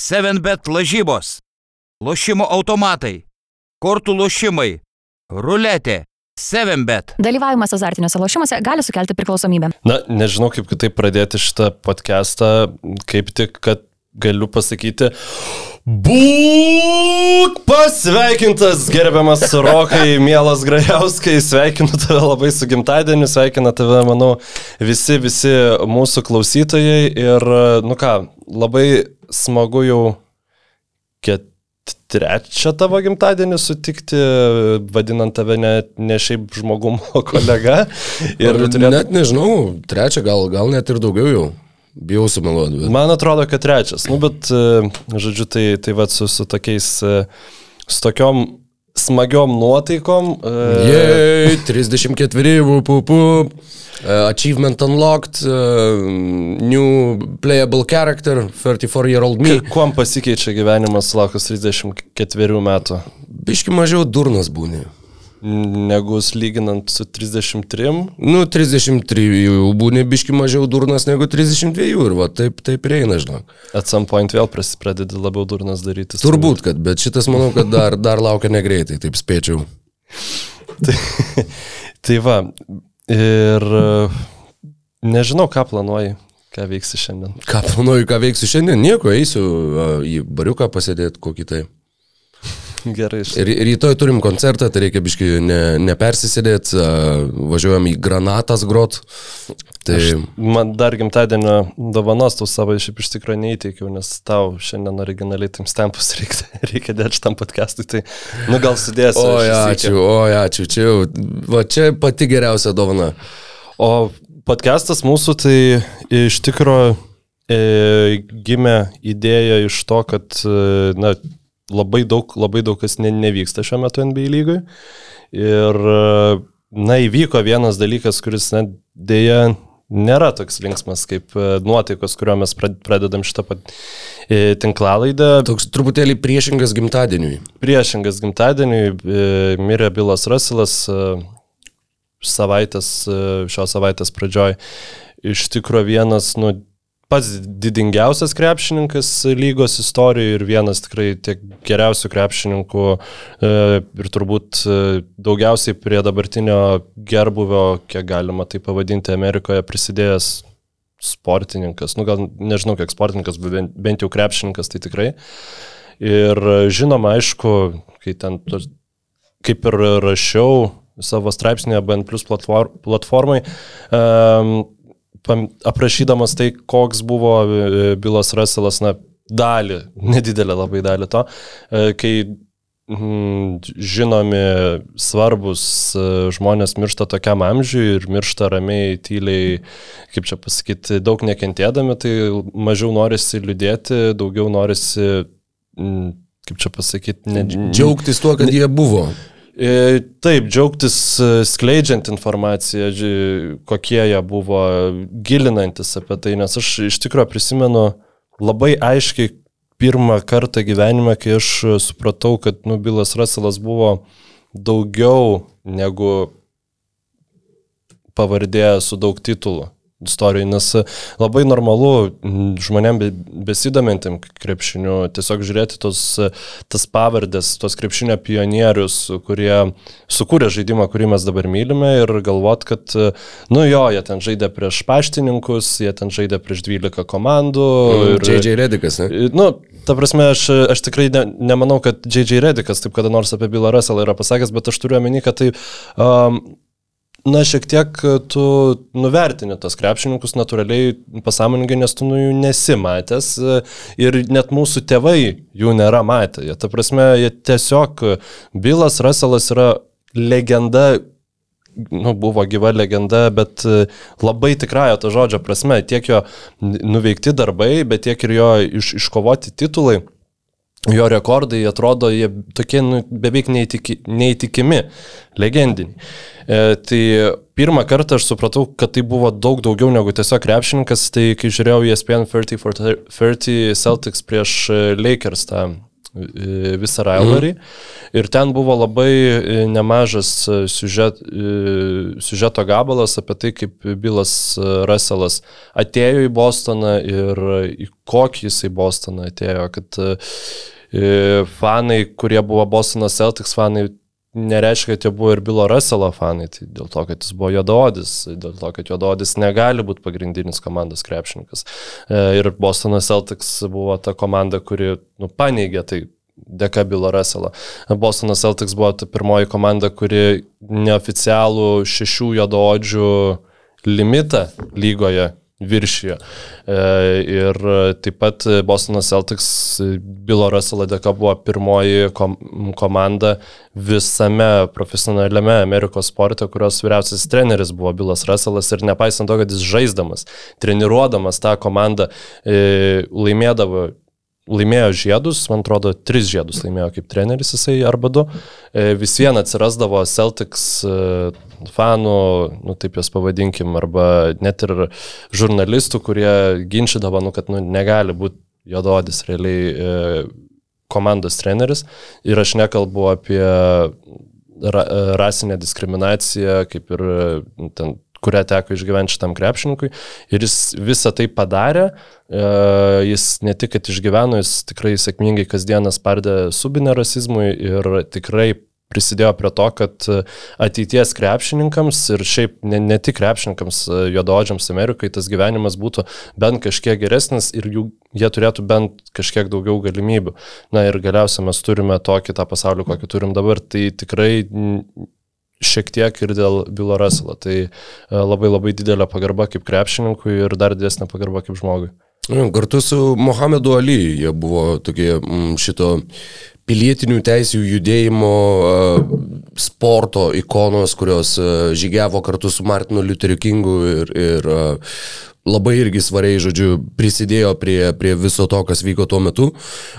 7bet lažybos, lošimo automatai, kortų lošimai, ruletė, 7bet. Dalyvavimas azartiniuose lošimuose gali sukelti priklausomybę. Na, nežinau, kaip kitaip pradėti šitą podcastą, kaip tik, kad galiu pasakyti, Būk pasveikintas, gerbiamas Rokai, mielas Grajauskai, sveikinu tave labai su gimtadieniu, sveikinu tave, manau, visi, visi mūsų klausytojai ir, nu ką, labai smagu jau ket, trečią tavo gimtadienį sutikti, vadinant tave ne, ne šiaip žmogum, o kolega. Ir turėtų... net nežinau, trečią gal, gal net ir daugiau jau. Bijau sumeluoti. Bet... Man atrodo, kad trečias. Nu, bet, e, žodžiu, tai, tai va su, su tokiais, e, su tokiom smagiom nuotaikom. Uh... Jei, 34, pupu. Achievement unlocked, new playable character, 34 year old me. Kuom pasikeičia gyvenimas sulaukus 34 metų? Biški mažiau durnas būni negu lyginant su 33. Nu, 33 jau būni biški mažiau durnas negu 32 ir va taip, taip reina, žinok. At some point vėl pradedi labiau durnas daryti. Turbūt, kad, bet šitas manau, kad dar, dar laukia negreitai, taip spėčiau. tai, tai va, ir nežinau, ką planuoji. Ką veiksi šiandien? Ką planuoju, ką veiksiu šiandien? Nieko, eisiu į bariuką pasėdėti kokį tai. Gerai. Ir rytoj turim koncertą, tai reikia biškai ne, nepersisėdėti, važiuojam į Granatas grot. Tai... Aš, man dar gimtadienio dovanos tau savo šiaip iš tikrųjų neįteikiau, nes tau šiandien originaliai tim stempus reikia, reikia dėti šitam podcastui, tai nu gal sudėsiu. O, ačiū, o, ačiū, čia jau, va čia pati geriausia dovana. O podcastas mūsų tai iš tikrųjų e, gimė idėja iš to, kad, e, na, labai daug, labai daug kas ne, nevyksta šiuo metu NBA lygoje. Ir, na, įvyko vienas dalykas, kuris, na, dėja, nėra toks linksmas kaip e, nuotaikos, kuriuo mes pradedam šitą pat e, tinklalaidą. Toks truputėlį priešingas gimtadieniui. Priešingas gimtadieniui e, mirė Bilas Russellas savaitės, šios savaitės pradžioj. Iš tikrųjų vienas, nu, pats didingiausias krepšininkas lygos istorijoje ir vienas tikrai tiek geriausių krepšininkų e, ir turbūt e, daugiausiai prie dabartinio gerbuvio, kiek galima tai pavadinti, Amerikoje prisidėjęs sportininkas, nu gal nežinau kiek sportininkas, bet bent jau krepšininkas tai tikrai. Ir žinoma, aišku, kai ten, kaip ir rašiau savo straipsnėje BN Plus platformai, um, aprašydamas tai, koks buvo e, Bilas Russellas, na, dalį, nedidelę labai dalį to, e, kai mm, žinomi svarbus e, žmonės miršta tokiam amžiui ir miršta ramiai, tyliai, kaip čia pasakyti, daug nekentėdami, tai mažiau norisi liūdėti, daugiau norisi, mm, kaip čia pasakyti, ne... džiaugtis tuo, kad ne, jie buvo. E, taip, džiaugtis e, skleidžiant informaciją, kokie jie buvo, gilinantis apie tai, nes aš iš tikrųjų prisimenu labai aiškiai pirmą kartą gyvenime, kai aš supratau, kad nu, Bilas Russellas buvo daugiau negu pavardė su daug titulų istorijai, nes labai normalu žmonėm besidomintim krepšiniu tiesiog žiūrėti tos, tas pavardės, tos krepšinio pionierius, kurie sukūrė žaidimą, kurį mes dabar mylime ir galvot, kad, nu jo, jie ten žaidė prieš paštininkus, jie ten žaidė prieš 12 komandų. Mm, ir, JJ Redikas, ne? Nu, ta prasme, aš, aš tikrai ne, nemanau, kad JJ Redikas taip kada nors apie Bilą Russellą yra pasakęs, bet aš turiu omeny, kad tai um, na, šiek tiek e, tu nuvertini tos krepšininkus natūraliai pasąmoningai, nes tu nu, jų nesi matęs e, ir net mūsų tėvai jų nėra matę. Jie, ta prasme, jie tiesiog, Bilas Russellas yra legenda nu, buvo gyva legenda, bet e, labai tikrąją to žodžio prasme, tiek jo nuveikti darbai, bet tiek ir jo iš, iškovoti titulai jo rekordai atrodo, jie tokie nu, beveik neįtiki, neįtikimi, legendiniai. E, tai pirmą kartą aš supratau, kad tai buvo daug daugiau negu tiesiog krepšininkas, tai kai žiūrėjau ESPN 30 for 30 Celtics prieš e, Lakers tą visą rivalry. Ir ten buvo labai e, nemažas e, siužet, e, siužeto gabalas apie tai, kaip Bilas Russellas atėjo į Bostoną ir į kokį jisai Bostoną atėjo, kad fanai, kurie buvo Bostono Celtics fanai, nereiškia, kad jie buvo ir Bilo Russello fanai, tai dėl to, kad jis buvo juododis, dėl to, kad juododis negali būti pagrindinis komandos krepšininkas. E, Ir Bostono Celtics buvo ta komanda, kuri nu, paneigė tai dėka Bilo Russello. Bostono Celtics buvo ta pirmoji komanda, kuri neoficialų šešių juododžių limitą lygoje viršijo. E, Ir taip pat Bostono Celtics Bilo Russello dėka buvo pirmoji kom komanda visame profesionaliame Amerikos sporte, kurios vyriausias treneris buvo Bilas Russellas ir nepaisant to, kad jis žaisdamas, treniruodamas tą komandą e, laimėdavo laimėjo žiedus, man atrodo, tris žiedus laimėjo kaip treneris jisai arba du. E, Vis vien atsirasdavo Celtics e, fanų, nu taip juos pavadinkim, arba net ir žurnalistų, kurie ginčydavo, nu, kad nu, negali būti jododis realiai e, komandos treneris. Ir aš nekalbu apie ra, rasinę diskriminaciją, kaip ir ten kurią teko išgyventi šitam krepšininkui. Ir jis visą tai padarė, e, jis ne tik, kad išgyveno, jis tikrai sėkmingai kasdieną spardė subinę rasizmui ir tikrai prisidėjo prie to, kad ateities krepšininkams ir šiaip ne, ne tik krepšininkams, juododžiams Amerikai tas gyvenimas būtų bent kažkiek geresnis ir jų, jie turėtų bent kažkiek daugiau galimybių. Na ir galiausiai mes turime tokį tą pasaulį, kokį turim dabar, tai tikrai šiek tiek ir dėl Bilo Russello. Tai e, labai labai didelė pagarba kaip krepšininkui ir dar didesnė pagarba kaip žmogui. Jo, Kartu su Mohamedu Ali jie buvo tokie mm, šito pilietinių teisų judėjimo e, sporto ikonos, kurios e, žygiavo kartu su Martinu Lutheriu Kingu ir, ir labai irgi svariai, žodžiu, prisidėjo prie, prie viso to, kas vyko tuo metu.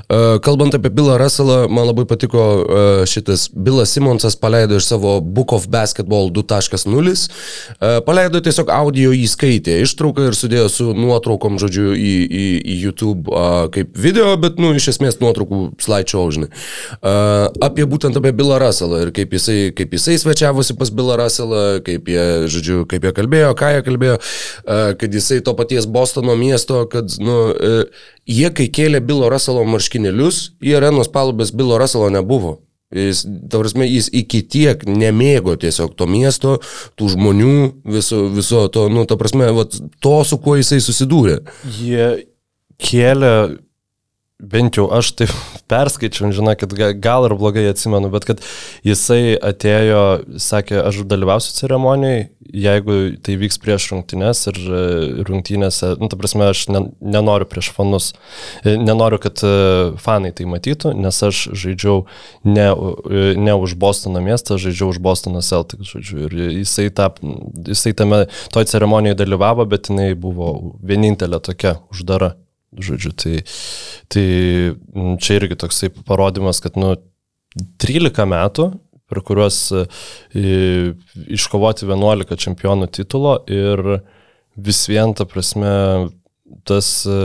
E, Kalbant apie Billą Russellą, man labai patiko e, šitas Billas Simonsas paleido iš savo Book of Basketball 2.0, e, paleido tiesiog audio įskaitę ištrauką ir sudėjo su nuotraukom, žodžiu, į, į, į YouTube kaip video, bet, nu, iš esmės nuotraukų slideshow, žinai. A, Apie būtent apie Billą Russellą ir kaip jisai, kaip jisai svečiavosi pas Billą Russellą, kaip jie, žodžiu, kaip jie kalbėjo, ką jie kalbėjo, kad jisai to paties Bostono miesto, kad, nu, e, jie kai kėlė Bilo Russello marškinėlius, į arenos palubės Bilo Russello nebuvo. Jis, ta prasme, jis iki tiek nemėgo tiesiog to miesto, tų žmonių, viso, viso to, nu, ta prasme, vat, to, su kuo jisai susidūrė. Jie kėlė, bent jau aš taip perskaičiau, žinokit, ga- gal ir blogai atsimenu, bet kad jisai atėjo, sakė, aš dalyvausiu ceremonijai, jeigu tai vyks prieš rungtynes ir e, rungtynėse, nu, ta prasme, aš ne, nenoriu prieš fanus, E, nenoriu, kad e, fanai tai matytų, nes aš žaidžiau ne, ne už Bostono miestą, žaidžiau už Bostono Celtics, žodžiu, ir jisai, ta, jisai tame, toj ceremonijoje dalyvavo, bet jinai buvo vienintelė tokia uždara. Žodžiu, tai, tai m, čia irgi toksai parodymas, kad, nu, 13 metų, per kuriuos e, iškovoti 11 čempionų titulo ir vis vien, ta prasme, tas e,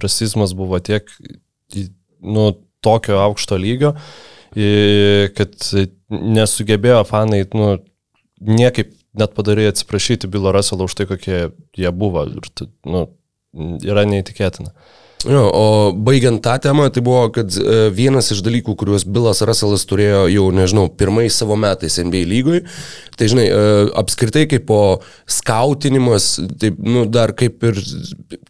rasizmas buvo tiek, nu, tokio aukšto lygio, i- kad nesugebėjo fanai, nu, niekaip net padarė atsiprašyti Bilo Russello už tai, kokie jie buvo. Ir, nu, yra neįtikėtina. Jo, o baigiant tą temą, tai buvo, kad e, vienas iš dalykų, kuriuos Bilas Russellas turėjo jau, nežinau, pirmais savo metais NBA lygoj, tai žinai, e, apskritai kaip po skautinimas, taip, nu, dar kaip ir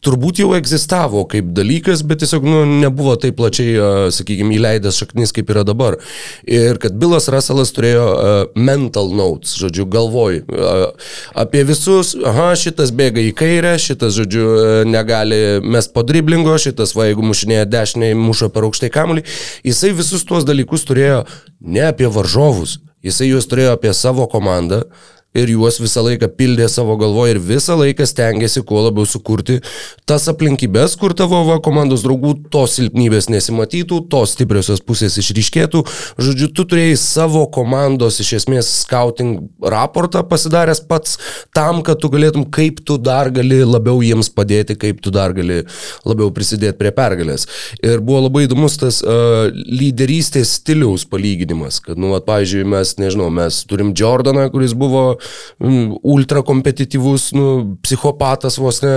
turbūt jau egzistavo kaip dalykas, bet tiesiog, nu, nebuvo taip plačiai, e, sakykime, įleidęs šaknis, kaip yra dabar. Ir kad Bilas Russellas turėjo mental notes, žodžiu, galvoj apie visus, aha, šitas bėga į kairę, šitas, žodžiu, negali mest po driblingo, šitas, va, jeigu mušinėja dešiniai, muša per aukštai kamuolį. Jisai visus tuos dalykus turėjo ne apie varžovus, jisai juos turėjo apie savo komandą, ir juos visą laiką pildė savo galvoje ir visą laiką stengiasi kuo labiau sukurti tas aplinkybės, kur tavo va, komandos draugų tos silpnybės nesimatytų, tos stipriosios pusės išryškėtų. Žodžiu, tu turėjai savo komandos iš esmės scouting raportą pasidaręs pats tam, kad tu galėtum, kaip tu dar gali labiau jiems padėti, kaip tu dar gali labiau prisidėti prie pergalės. Ir buvo labai įdomus tas uh, lyderystės stiliaus palyginimas, kad, nu, at, pavyzdžiui, mes, nežinau, mes turim Jordaną, kuris buvo mm, ultra kompetityvus, nu, psichopatas vos ne,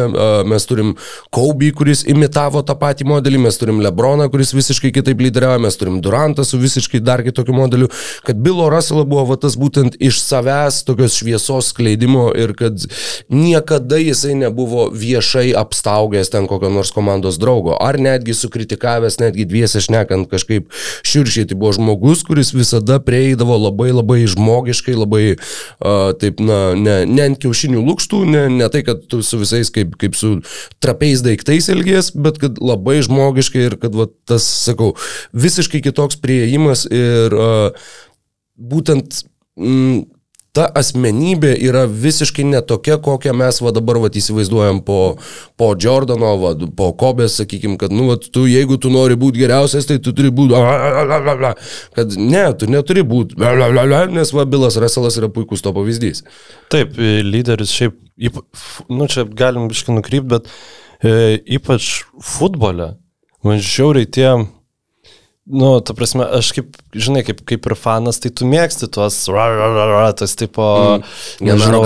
mes turim Kobe, kuris imitavo tą patį modelį, mes turim Lebroną, kuris visiškai kitaip lyderiavo, mes turim Durantą su visiškai dar kitokiu modeliu, kad Bilo Russell buvo va, tas būtent iš savęs tokios šviesos skleidimo ir kad niekada jisai nebuvo viešai apstaugęs ten kokio nors komandos draugo, ar netgi sukritikavęs, netgi dviese šnekant kažkaip širšiai, tai buvo žmogus, kuris visada prieidavo labai labai žmogiškai, labai uh, taip, na, ne, ne ant kiaušinių lūkštų, ne, ne tai, kad tu su visais kaip, kaip su trapiais daiktais elgies, bet kad labai žmogiškai ir kad va, tas, sakau, visiškai kitoks prieimas ir uh, būtent mm, ta asmenybė yra visiškai netokia, kokią mes va dabar va įsivaizduojam po, po Jordano, va, po Kobės, sakykime, kad, nu, va, tu, jeigu tu nori būti geriausias, tai tu turi būti, kad ne, tu neturi būti, nes va, Bilas Russellas yra puikus to pavyzdys. Taip, lyderis šiaip, nu čia galim biškai nukrypti, bet e, ypač futbole, man žiauriai tie Nu, ta prasme, aš kaip, žinai, kaip, kaip ir fanas, tai tu mėgsti tuos, ra, ra, ra, ra, tas tipo, mm. nežinau,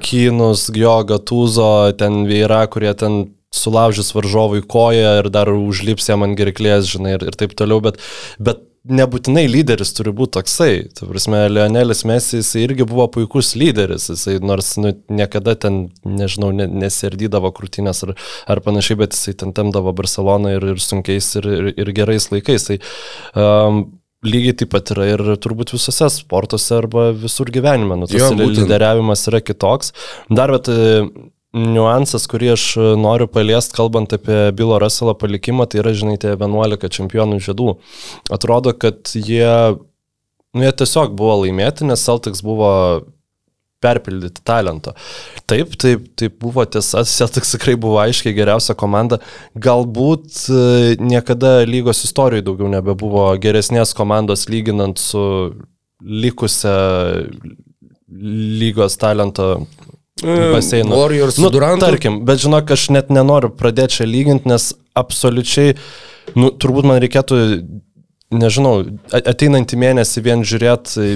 kinus, jo, gatūzo, ten vyra, kurie ten sulaužys varžovui koją ir dar užlips jam ant gerklės, žinai, ir, ir taip toliau, bet, bet nebūtinai lyderis turi būti toksai. Tai prasme, Leonelis Mesis irgi buvo puikus lyderis, jisai nors nu, niekada ten, nežinau, ne, nesirdydavo krūtinės ar, ar panašiai, bet jisai ten temdavo Barceloną ir, ir sunkiais ir, ir, ir gerais laikais. Tai, um, Lygiai taip pat yra ir turbūt visose sportuose arba visur gyvenime. Nu, tas jo, lyderiavimas yra kitoks. Dar, bet niuansas, kurį aš e, noriu paliesti, kalbant apie Bilo Russelo palikimą, tai yra, žinai, tie 11 čempionų žiedų. Atrodo, kad jie, nu, jie tiesiog buvo laimėti, nes Celtics buvo perpildyti talento. Taip, taip, taip buvo tiesa, Celtics tikrai buvo aiškiai geriausia komanda. Galbūt e, niekada lygos istorijoje daugiau nebebuvo geresnės komandos lyginant su likusią lygos talento baseinu. Warriors, nu, Durantų. Tarkim, bet žinok, aš net nenoriu pradėti čia lyginti, nes absoliučiai, nu, turbūt man reikėtų, nežinau, ateinantį mėnesį vien žiūrėti,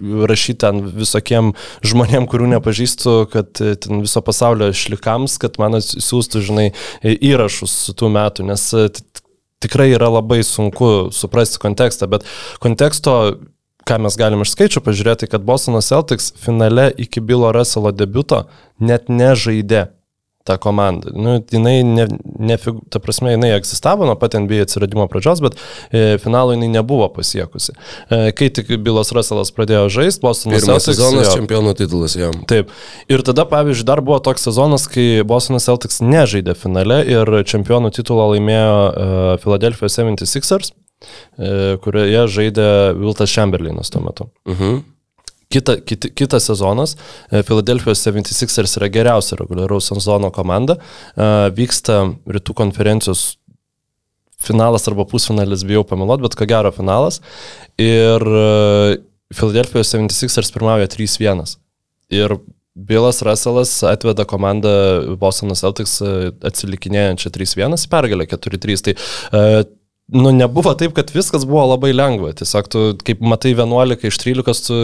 rašyti ten visokiem žmonėm, kurių nepažįstu, kad ten viso pasaulio šlikams, kad man siūstų, žinai, įrašus tų metų, nes tikrai yra labai sunku suprasti kontekstą, bet konteksto ką mes galim iš skaičių pažiūrėti, kad Bostono Celtics finale iki Bilo Russello debuto net nežaidė tą komandą. Nu, jinai, ne, ne, ta prasme, jinai egzistavo nuo pat NBA atsiradimo pradžios, bet e, finalo jinai nebuvo pasiekusi. E, kai tik Bilas Russellas pradėjo žaisti, Bostono Celtics. sezonas jo, čempionų titulas jam. Taip. Ir tada, pavyzdžiui, dar buvo toks sezonas, kai Bostono Celtics nežaidė finale ir čempionų titulą laimėjo uh, Philadelphia 76ers. E, kurioje žaidė Viltas Chamberlainas tuo metu. Uh mhm. -huh. Kita, kita, kitas sezonas, e, Philadelphia 76ers yra geriausia reguliaraus sezono komanda, e, vyksta rytų konferencijos finalas arba pusfinalis, bijau pameluoti, bet ko gero finalas. Ir Philadelphia 76ers pirmauja 3-1. Ir Bilas Russellas atveda komandą Bostono Celtics atsilikinėjančią 3-1 pergalę 4-3. Tai nu, nebuvo taip, kad viskas buvo labai lengva. Tiesiog tu, kaip matai, 11 iš 13, tu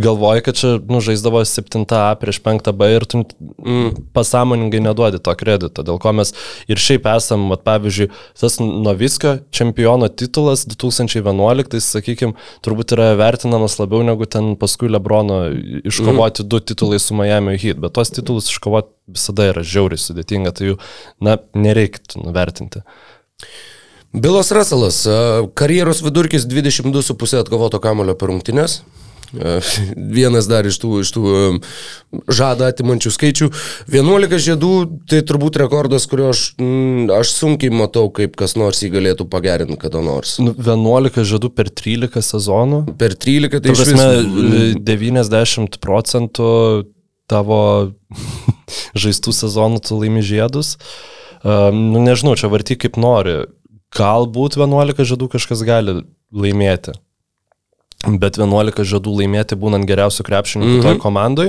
galvoji, kad čia nu, žaisdavo 7A prieš 5B ir tu mm, pasąmoningai neduodi to kredito. Dėl ko mes ir šiaip esam, mat, pavyzdžiui, tas Noviskio čempiono titulas 2011, sakykime, turbūt yra vertinamas labiau negu ten paskui Lebrono iškovoti mm. du titulai su Miami Heat, bet tos titulus iškovoti visada yra žiauriai sudėtinga, tai jų, na, nereiktų nuvertinti. Bilas Russellas, karjeros vidurkis 22,5 atkovoto kamulio per rungtynės. E, Vienas dar iš tų, iš tų e, žadą atimančių skaičių. 11 žiedų tai turbūt rekordas, kurio aš, mm, aš sunkiai matau, kaip kas nors jį galėtų pagerinti kada nors. Nu, 11 žadų per 13 sezonų. Per 13 tai iš prasme, vis- 90 procentų tavo žaistų sezonų tu laimi žiedus. Nu, nežinau, čia varty kaip nori. Galbūt 11 žadų kažkas gali laimėti. Bet 11 žadų laimėti būnant geriausiu krepšininku mm -hmm. toj komandai,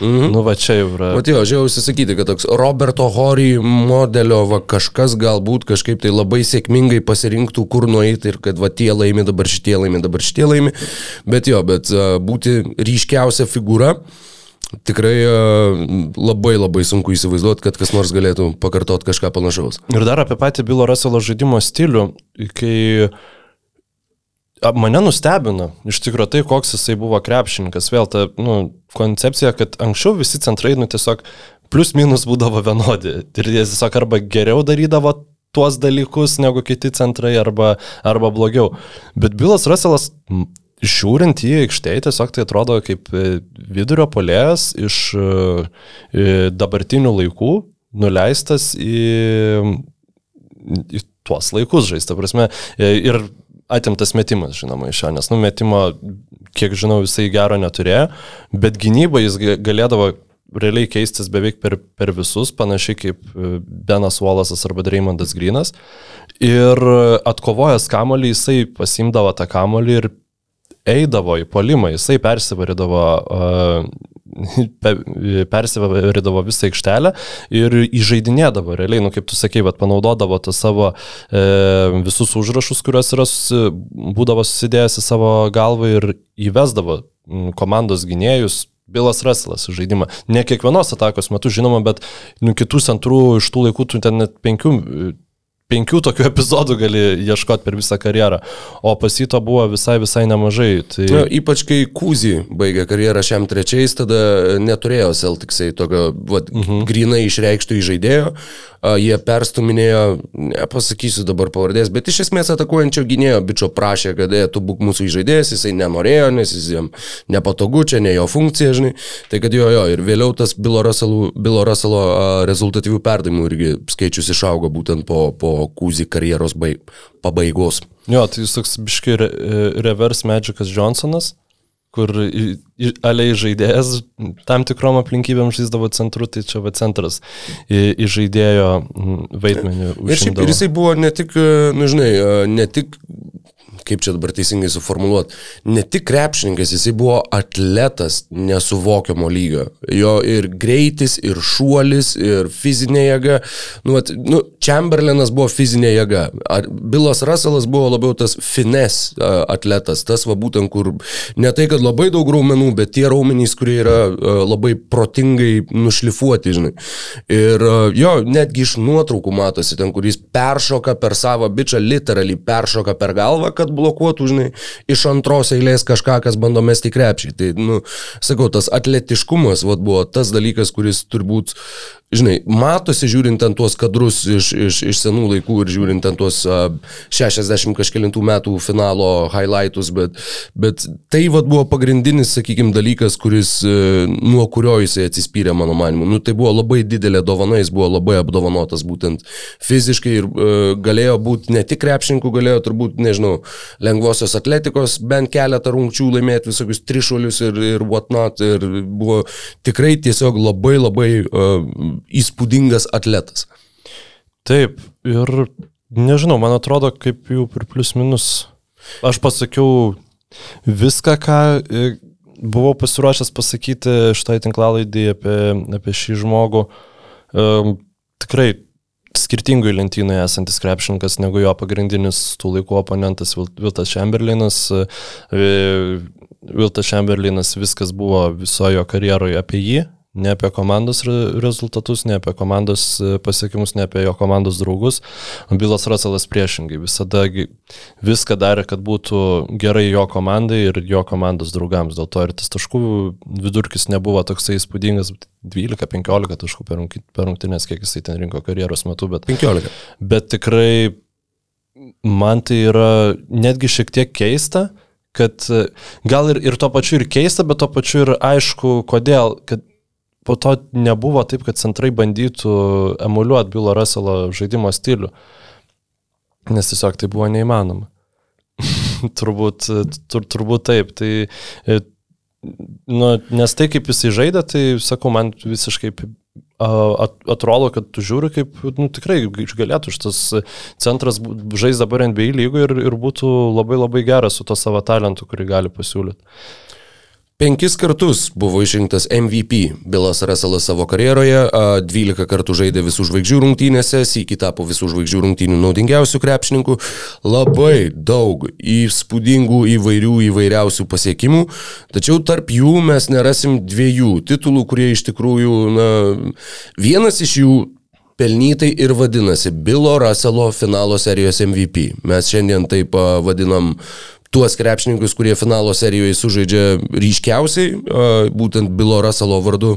mm -hmm. nu va čia jau yra. Vat jo, aš jau įsisakyti, kad toks Roberto Hori modelio va, kažkas galbūt kažkaip tai labai sėkmingai pasirinktų, kur nueiti ir kad va tie laimi, dabar šitie laimi, dabar šitie laimi. Bet jo, bet uh, būti ryškiausia figūra. Tikrai uh, labai labai sunku įsivaizduoti, kad kas nors galėtų pakartoti kažką panašaus. Ir dar apie patį Bilo Russello žaidimo stilių, kai mane nustebino iš tikrųjų tai, koks jisai buvo krepšininkas. Vėl ta nu, koncepcija, kad anksčiau visi centrai nu, tiesiog plus minus būdavo vienodi. Ir jie tiesiog arba geriau darydavo tuos dalykus negu kiti centrai, arba, arba blogiau. Bet Bilas Russellas, žiūrint į aikštėje, tiesiog tai atrodo kaip e, vidurio polėjas iš e, e, dabartinių laikų, nuleistas į, į tuos laikus žaisti. Prasme, ir atimtas metimas, žinoma, iš jo, nes numetimo, kiek žinau, jisai gero neturėjo, bet gynybą jis ga- galėdavo realiai keistis beveik per, per visus, panašiai kaip Benas Wallace'as arba Dreymondas Grinas. Ir atkovojęs kamolį, jisai pasimdavo tą kamolį ir eidavo į polimą, jisai persivarydavo, pe, persivarydavo visą aikštelę ir įžeidinėdavo, realiai, nu kaip tu sakei, bet panaudodavo tą savo e, visus užrašus, kuriuos yra susi, būdavo susidėjęs į savo galvą ir įvesdavo komandos gynėjus. Bilas Russellas į žaidimą. Ne kiekvienos atakos metu, žinoma, bet nu, kitų centrų iš tų laikų tu ten net penkių penkių tokių epizodų gali ieškoti per visą karjerą, o pasito buvo visai, visai nemažai. Tai... Na, ypač kai Kūzy baigė karjerą šiam trečiais, tada neturėjo Celticsai tokio vat, uh -huh. grinai išreikšto įžaidėjo, jie perstuminėjo, nepasakysiu dabar pavardės, bet iš esmės atakuojančio gynėjo bičio prašė, kad e, tu būk mūsų įžaidėjas, jisai nenorėjo, nes jis jam nepatogu, čia ne jo funkcija, žinai. Tai kad jo, jo, ir vėliau tas Bilo Russello, rezultatyvių perdavimų irgi skaičius išaugo būtent po, po Kūzy karjeros baig, pabaigos. Jo, tai jis toks biškai re, reverse Magicas Johnsonas, kur aliai žaidėjas tam tikrom aplinkybėm žaisdavo centru, tai čia va centras į, į žaidėjo mm, vaidmenį. Ir šiaip ir jisai buvo ne tik, e, nu žinai, e, ne tik, kaip čia dabar teisingai suformuoluoti, ne tik krepšininkas, jisai buvo atletas nesuvokiamo lygio. Jo ir greitis, ir šuolis, ir fizinė jėga. Nu, at, nu, Chamberlainas buvo fizinė jėga. Ar Bilas Russellas buvo labiau tas fines atletas, tas va būtent, kur ne tai, kad labai daug raumenų, bet tie raumenys, kurie yra labai protingai nušlifuoti, žinai. Ir jo, netgi iš nuotraukų matosi ten, kur jis peršoka per savo bičią, literaliai peršoka per galvą, kad blokuotų, žinai, iš antros eilės kažką, kas bando mesti krepšį. Tai, nu, sakau, tas atletiškumas vat, buvo tas dalykas, kuris turbūt, žinai, matosi žiūrint ant tuos kadrus iš, iš, iš senų laikų ir žiūrint ant tuos uh, 60 kažkėlintų metų finalo highlightus, bet, bet tai vat, buvo pagrindinis, sakykime, dalykas, kuris, uh, nuo kurio jisai atsispyrė, mano manimu. Nu, tai buvo labai didelė dovana, jis buvo labai apdovanotas būtent fiziškai ir uh, galėjo būti ne tik krepšininkų, galėjo turbūt, nežinau, lengvosios atletikos, bent keletą rungčių laimėti visokius trišuolius ir, ir whatnot. Ir buvo tikrai tiesiog labai labai uh, įspūdingas atletas. Taip, ir nežinau, man atrodo, kaip jau per plius minus. Aš pasakiau viską, ką e, buvau pasiruošęs pasakyti štai tinklalaidį apie, apie šį žmogų. Um, tikrai skirtingai lentynoje esantis krepšininkas negu jo pagrindinis tų laikų oponentas Vil- Viltas Chamberlainas. E, Viltas Chamberlainas viskas buvo visojo jo karjeroje apie jį, ne apie komandos re- rezultatus, ne apie komandos e, pasiekimus, ne apie jo komandos draugus. Bilas Russellas priešingai visada viską darė, kad būtų gerai jo komandai ir jo komandos draugams. Dėl to ir tas taškų vidurkis nebuvo toksai įspūdingas, 12-15 taškų per rungty- per rungtynės, kiek jisai ten rinko karjeros metu, bet 15. Bet tikrai man tai yra netgi šiek tiek keista, kad e, gal ir, ir tuo pačiu ir keista, bet tuo pačiu ir aišku, kodėl, kad po to nebuvo taip, kad centrai bandytų emuliuoti Bilo Russello žaidimo stilių, nes tiesiog tai buvo neįmanoma. turbūt, tur, turbūt taip. Tai, e, nu, nes tai, kaip jisai žaidė, tai sakau, man visiškai atrodo, kad tu žiūri, kaip nu, tikrai galėtų šitas centras žais dabar NBA lygoje ir, ir būtų labai labai geras su to savo talentu, kurį gali pasiūlyti. Penkis kartus buvo išrinktas MVP Bilas Russellas savo karjeroje, 12 kartų žaidė visų žvaigždžių rungtynėse, sįki tapo visų žvaigždžių rungtynių naudingiausių krepšininkų, labai daug įspūdingų įvairių įvairiausių pasiekimų, tačiau tarp jų mes nerasim dviejų titulų, kurie iš tikrųjų, na, vienas iš jų pelnytai ir vadinasi Bilo Russello finalo serijos MVP. Mes šiandien taip vadinam tuos krepšininkus, kurie finalo serijoje sužaidžia ryškiausiai, būtent Bilo Russello vardu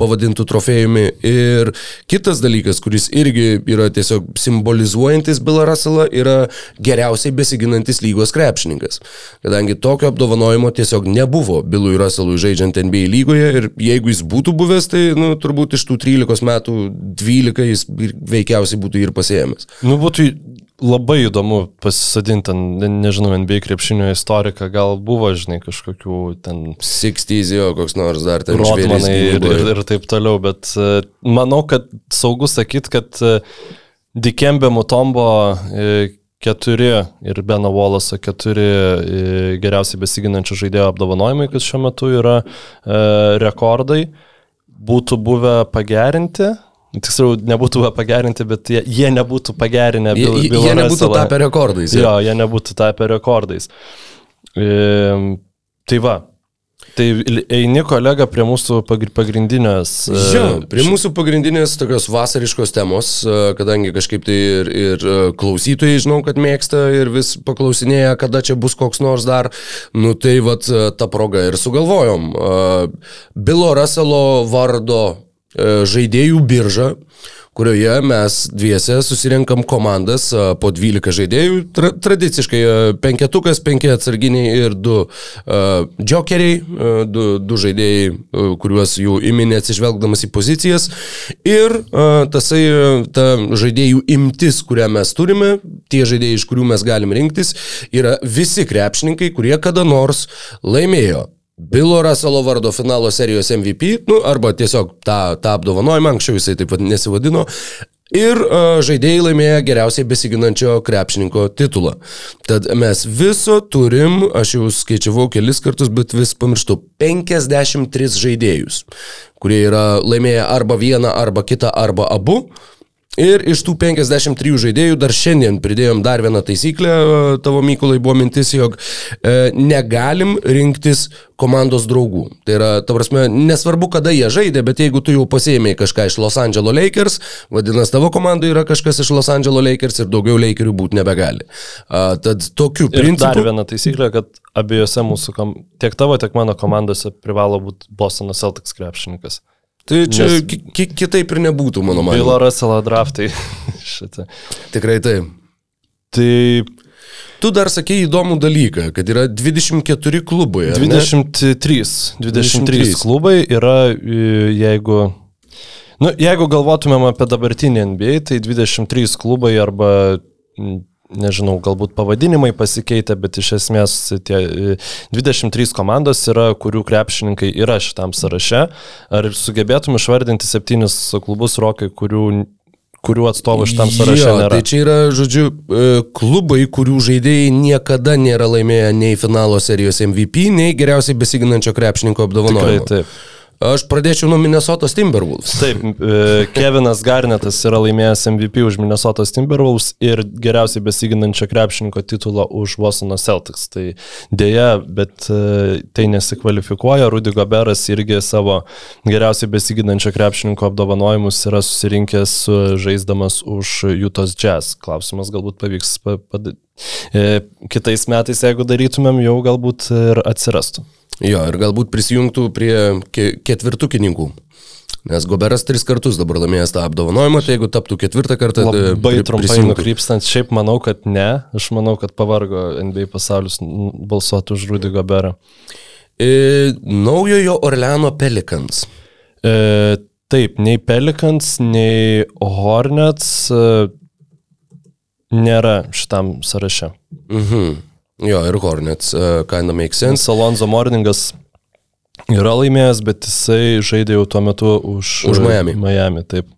pavadintų trofėjumi. Ir kitas dalykas, kuris irgi yra tiesiog simbolizuojantis Bilo Russellą, yra geriausiai besiginantis lygos krepšininkas. Kadangi tokio apdovanojimo tiesiog nebuvo Bilui Russellui žaidžiant NBA lygoje ir jeigu jis būtų buvęs, tai nu, turbūt iš tų 13 metų 12 jis veikiausiai būtų ir pasėmęs. Nu, būtų labai įdomu pasisadinti, ne, nežinau, NBA krepšinio istoriką, gal buvo, žinai, kažkokių ten... 60 jo, koks nors dar ten. Rodmanai ir, ir, ir taip toliau, bet uh, manau, kad saugu sakyti, kad uh, Dikembe Mutombo uh, keturi ir Beno Wallace keturi geriausiai besiginančių žaidėjų apdovanojimai, kas šiuo metu yra rekordai, būtų buvę pagerinti Tiksliau, nebūtų pagerinti, bet jie, jie nebūtų pagerinę. Jie, jie, jie nebūtų tapę rekordais. Jo, jie nebūtų tapę rekordais. E, tai va. Tai eini kolega prie mūsų pagrindinės. E, jo, prie mūsų pagrindinės tokios vasariškos temos, e, kadangi kažkaip tai ir, ir e, klausytojai žinau, kad mėgsta ir vis paklausinėja, kada čia bus koks nors dar. Nu tai vad tą progą ir sugalvojom. Bilo Russello vardo E, žaidėjų biržą, kurioje mes dviese susirenkam komandas po 12 žaidėjų, tra tradiciškai penketukas, penki atsarginiai ir du uh, jokeriai, uh, du, du žaidėjai, uh, kuriuos jų įminė atsižvelgdamas į pozicijas. Ir uh, tasai, ta žaidėjų imtis, kurią mes turime, tie žaidėjai, iš kurių mes galim rinktis, yra visi krepšininkai, kurie kada nors laimėjo Bilo Russello vardo finalo serijos MVP, nu, arba tiesiog tą, tą apdovanojimą, anksčiau jisai taip pat nesivadino, ir uh, žaidėjai laimėjo geriausiai besiginančio krepšininko titulą. Tad mes viso turim, aš jau skaičiavau kelis kartus, bet vis pamirštu, 53 žaidėjus, kurie yra laimėję arba vieną, arba kitą, arba abu. Ir iš tų 53 žaidėjų dar šiandien pridėjom dar vieną taisyklę, e, tavo Mykolai buvo mintis, jog e, negalim rinktis komandos draugų. Tai yra, ta prasme, nesvarbu, kada jie žaidė, bet jeigu tu jau pasėmėjai kažką iš Los Angeles Lakers, vadinasi, tavo komandoje yra kažkas iš Los Angeles Lakers ir daugiau Lakerių būti nebegali. A, tad tokiu principu. Dar viena taisyklė, kad abiejose mūsų, kom... tiek tavo, tiek mano komandose privalo būti Bostono Celtics krepšininkas. Tai čia Nes... ki kitaip ir nebūtų, mano manimo. Bilo Russell draftai. Tikrai taip. Tai Tu dar sakėjai įdomų dalyką, kad yra 24 klubai. 23, 23, 23 klubai yra, jeigu, nu, jeigu galvotumėm apie dabartinį NBA, tai 23 klubai arba nežinau, galbūt pavadinimai pasikeitė, bet iš esmės tie 23 e, komandos yra, kurių krepšininkai yra šitam sąraše. Ar sugebėtum išvardinti septynis klubus rokai, kurių kurių atstovų šitam sąraše jo, nėra. Tai čia yra, žodžiu, e, klubai, kurių žaidėjai niekada nėra laimėję nei finalo serijos MVP, nei geriausiai besiginančio krepšininko apdovanojimo. Tikrai taip. Aš pradėčiau nuo Minnesotos Timberwolves. Taip, e, Kevinas Garnetas yra laimėjęs MVP už Minnesotos Timberwolves ir geriausiai besiginančio krepšininko titulą už Bostono Celtics. Tai dėja, bet e, tai nesikvalifikuoja. Rudy Goberas irgi savo geriausiai besiginančio krepšininko apdovanojimus yra susirinkęs žaisdamas už Jutos Jazz. Klausimas galbūt pavyks padaryti. E, kitais metais, jeigu darytumėm, jau galbūt ir atsirastų. Jo, ir galbūt prisijungtų prie ketvirtukininkų. Nes Goberas tris kartus dabar laimėjęs tą apdovanojimą, tai jeigu taptų ketvirtą kartą, tai Labai pri- trumpai prisijungtų. nukrypstant, šiaip manau, kad ne. Aš manau, kad pavargo NBA pasaulis balsuoti už Rudy Goberą. E, naujojo Orleano Pelicans. E, taip, nei Pelicans, nei Hornets e, nėra šitam sąraše. Mhm. Jo, ir Hornets, uh, kinda makes sense. Salonzo Morningas yra laimėjęs, bet jisai žaidė jau tuo metu už, Už Miami. Miami, taip.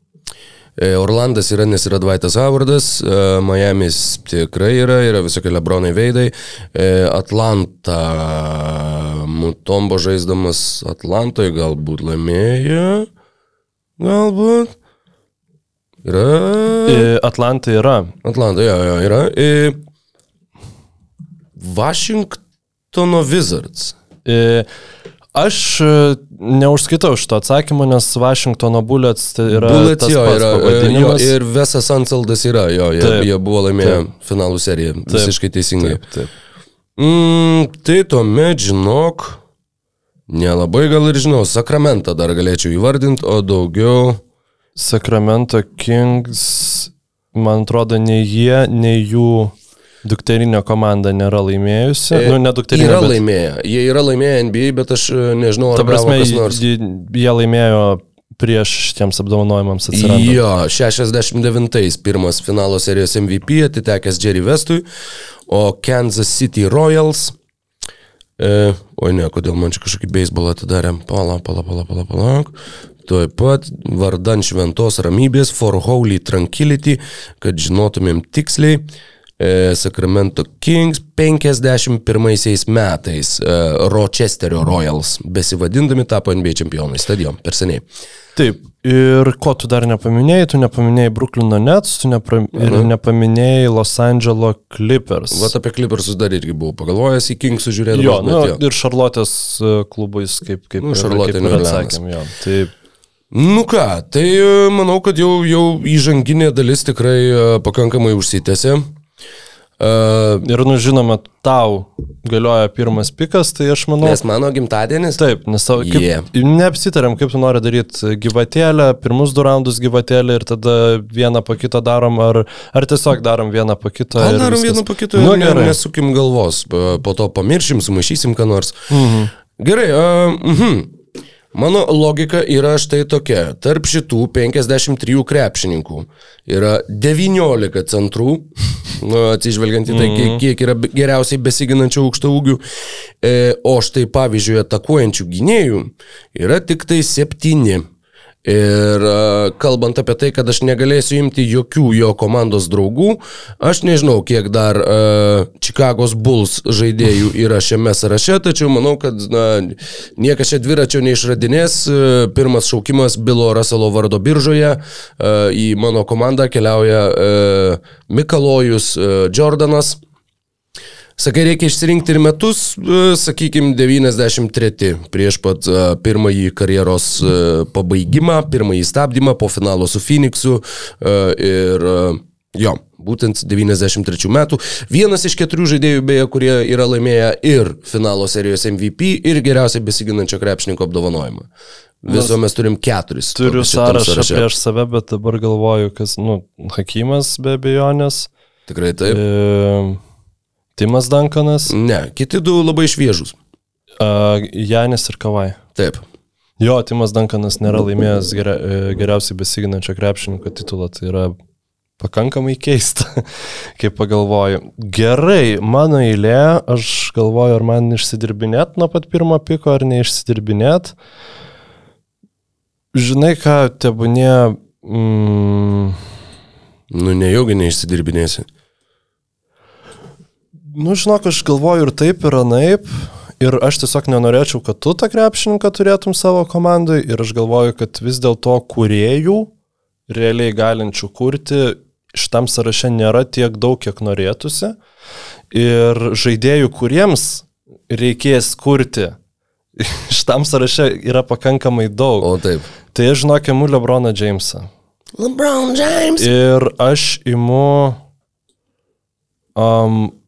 E, Orlandas yra, nes yra Dvaitas Howardas, e, Miamis tikrai yra, yra visokie Lebronai veidai, e, Atlanta, Mutombo žaisdamas Atlantoje galbūt laimėjo, galbūt. Yra. E, Atlanta yra. Atlanta, jo, jo, yra. Washingtono Wizards. E, Aš e, neužskaitau šito atsakymo, nes Washingtono Bullets tai yra Bullets jo yra, e, jo, ir Vesas Anseldas yra, jo, jie, Taip, jie buvo laimėję taip. finalų seriją, visiškai teisingai. Taip, taip. Mm, tai tuomet, žinok, nelabai gal ir žinau, Sakramentą dar galėčiau įvardinti, o daugiau... Sacramento Kings, man atrodo, nei jie, nei jų dukterinė komanda nėra laimėjusi. E, nu, ne dukterinė. Yra bet, laimėję, jie yra laimėję NBA, bet aš e, nežinau, ar Ta prasme, jie, laimėjo prieš šitiems apdovanojimams atsirandant. Jo, 69-ais pirmas finalo serijos MVP atitekęs Jerry Westui, o Kansas City Royals. E, oi ne, kodėl man čia kažkokį beisbolą atidarė. Pala, pala, pala, pala, pala. Tuoj pat vardan šventos ramybės, for holy tranquility, kad žinotumėm tiksliai. E, Sacramento Kings 51 metais e, Rochesterio Royals besivadindami tapo NBA čempionai stadion per seniai. Taip, ir ko tu dar nepaminėjai, tu nepaminėjai Brooklyno Nets, tu nepra... ir nepaminėjai Los Angeles Clippers. Vat apie Clippersus dar irgi buvau pagalvojęs, į Kingsų žiūrėdamas. Jo, nu, jo. ir Šarlotės e, klubais, kaip, kaip, Nu, Charlotte kaip ir atsakėm. Jo. Tai Nu ką, tai manau, kad jau, jau įžanginė dalis tikrai pakankamai užsitęsė. Ir, nu, žinoma, tau galioja pirmas pikas, tai aš manau. nes mano gimtadienis. Taip, nes tau, kaip, Yeah. neapsitarėm, kaip tu nori daryti gyvatėlę, pirmus du raundus gyvatėlę ir tada vieną po kito darom, ar, ar tiesiog darom vieną po kito. Ir darom vieną po kito, Nu, gerai. nesukim galvos, po po to pamiršim, sumaišysim ką nors. Mhm. Gerai, uh, mhm. Mano logika yra štai tokia. Tarp šitų 53 krepšininkų yra 19 centrų, nu, atsižvelgiant į tai, kiek, kiek yra geriausiai besiginančių aukšto ūgių, e, o štai pavyzdžiui, atakuojančių gynėjų yra tik tai 7. Ir a, kalbant apie tai, kad aš negalėsiu imti jokių jo komandos draugų, aš nežinau, kiek dar uh, Čikagos Bulls žaidėjų yra šiame sąraše, tačiau manau, kad na, niekas čia dviračio neišradinės. Uh, pirmas šaukimas Bilo Raselo vardo biržoje uh, į mano komandą keliauja uh, Mikalojus uh, Jordanas. Sakai, reikia išsirinkti ir metus, e, sakykime, 93 prieš pat e, pirmąjį karjeros e, pabaigimą, pirmąjį stabdymą po finalo su Phoenixu ir jo, būtent 93 metų. Vienas iš keturių žaidėjų, beje, kurie yra laimėję ir finalo serijos MVP, ir geriausiai besiginančio krepšininko apdovanojimą. Viso mes turim keturis. Turiu sąrašą prieš save, bet dabar galvoju, kas, nu, Hakimas be abejonės, Tikrai taip. e, Timas Dankanas, Ne, kiti du labai šviežus. e, Janis ir Kavai. Taip. Jo, Timas Dankanas nėra laimėjęs geria, e, geriausiai besiginančio krepšininko titulą, tai yra pakankamai keista, kaip pagalvoju. Gerai, mano eilė, aš galvoju, ar man išsidirbinėt nuo pat pirmo piko, ar neišsidirbinėt. Žinai, ką tebūnė... Mm, Nu, nejaugi neišsidirbinėsi. Nu, žinok, aš galvoju ir taip, ir anaip. Ir aš tiesiog nenorėčiau, kad tu tą krepšininką turėtum savo komandai. Ir aš galvoju, kad vis dėlto kuriejų, realiai galinčių kurti, šitam sąraše nėra tiek daug, kiek norėtųsi. Ir žaidėjų, kuriems reikės kurti, šitam sąraše yra pakankamai daug. O taip. Tai aš žinok, imu Lebroną Jamesą. LeBron James. Ir aš imu... Um,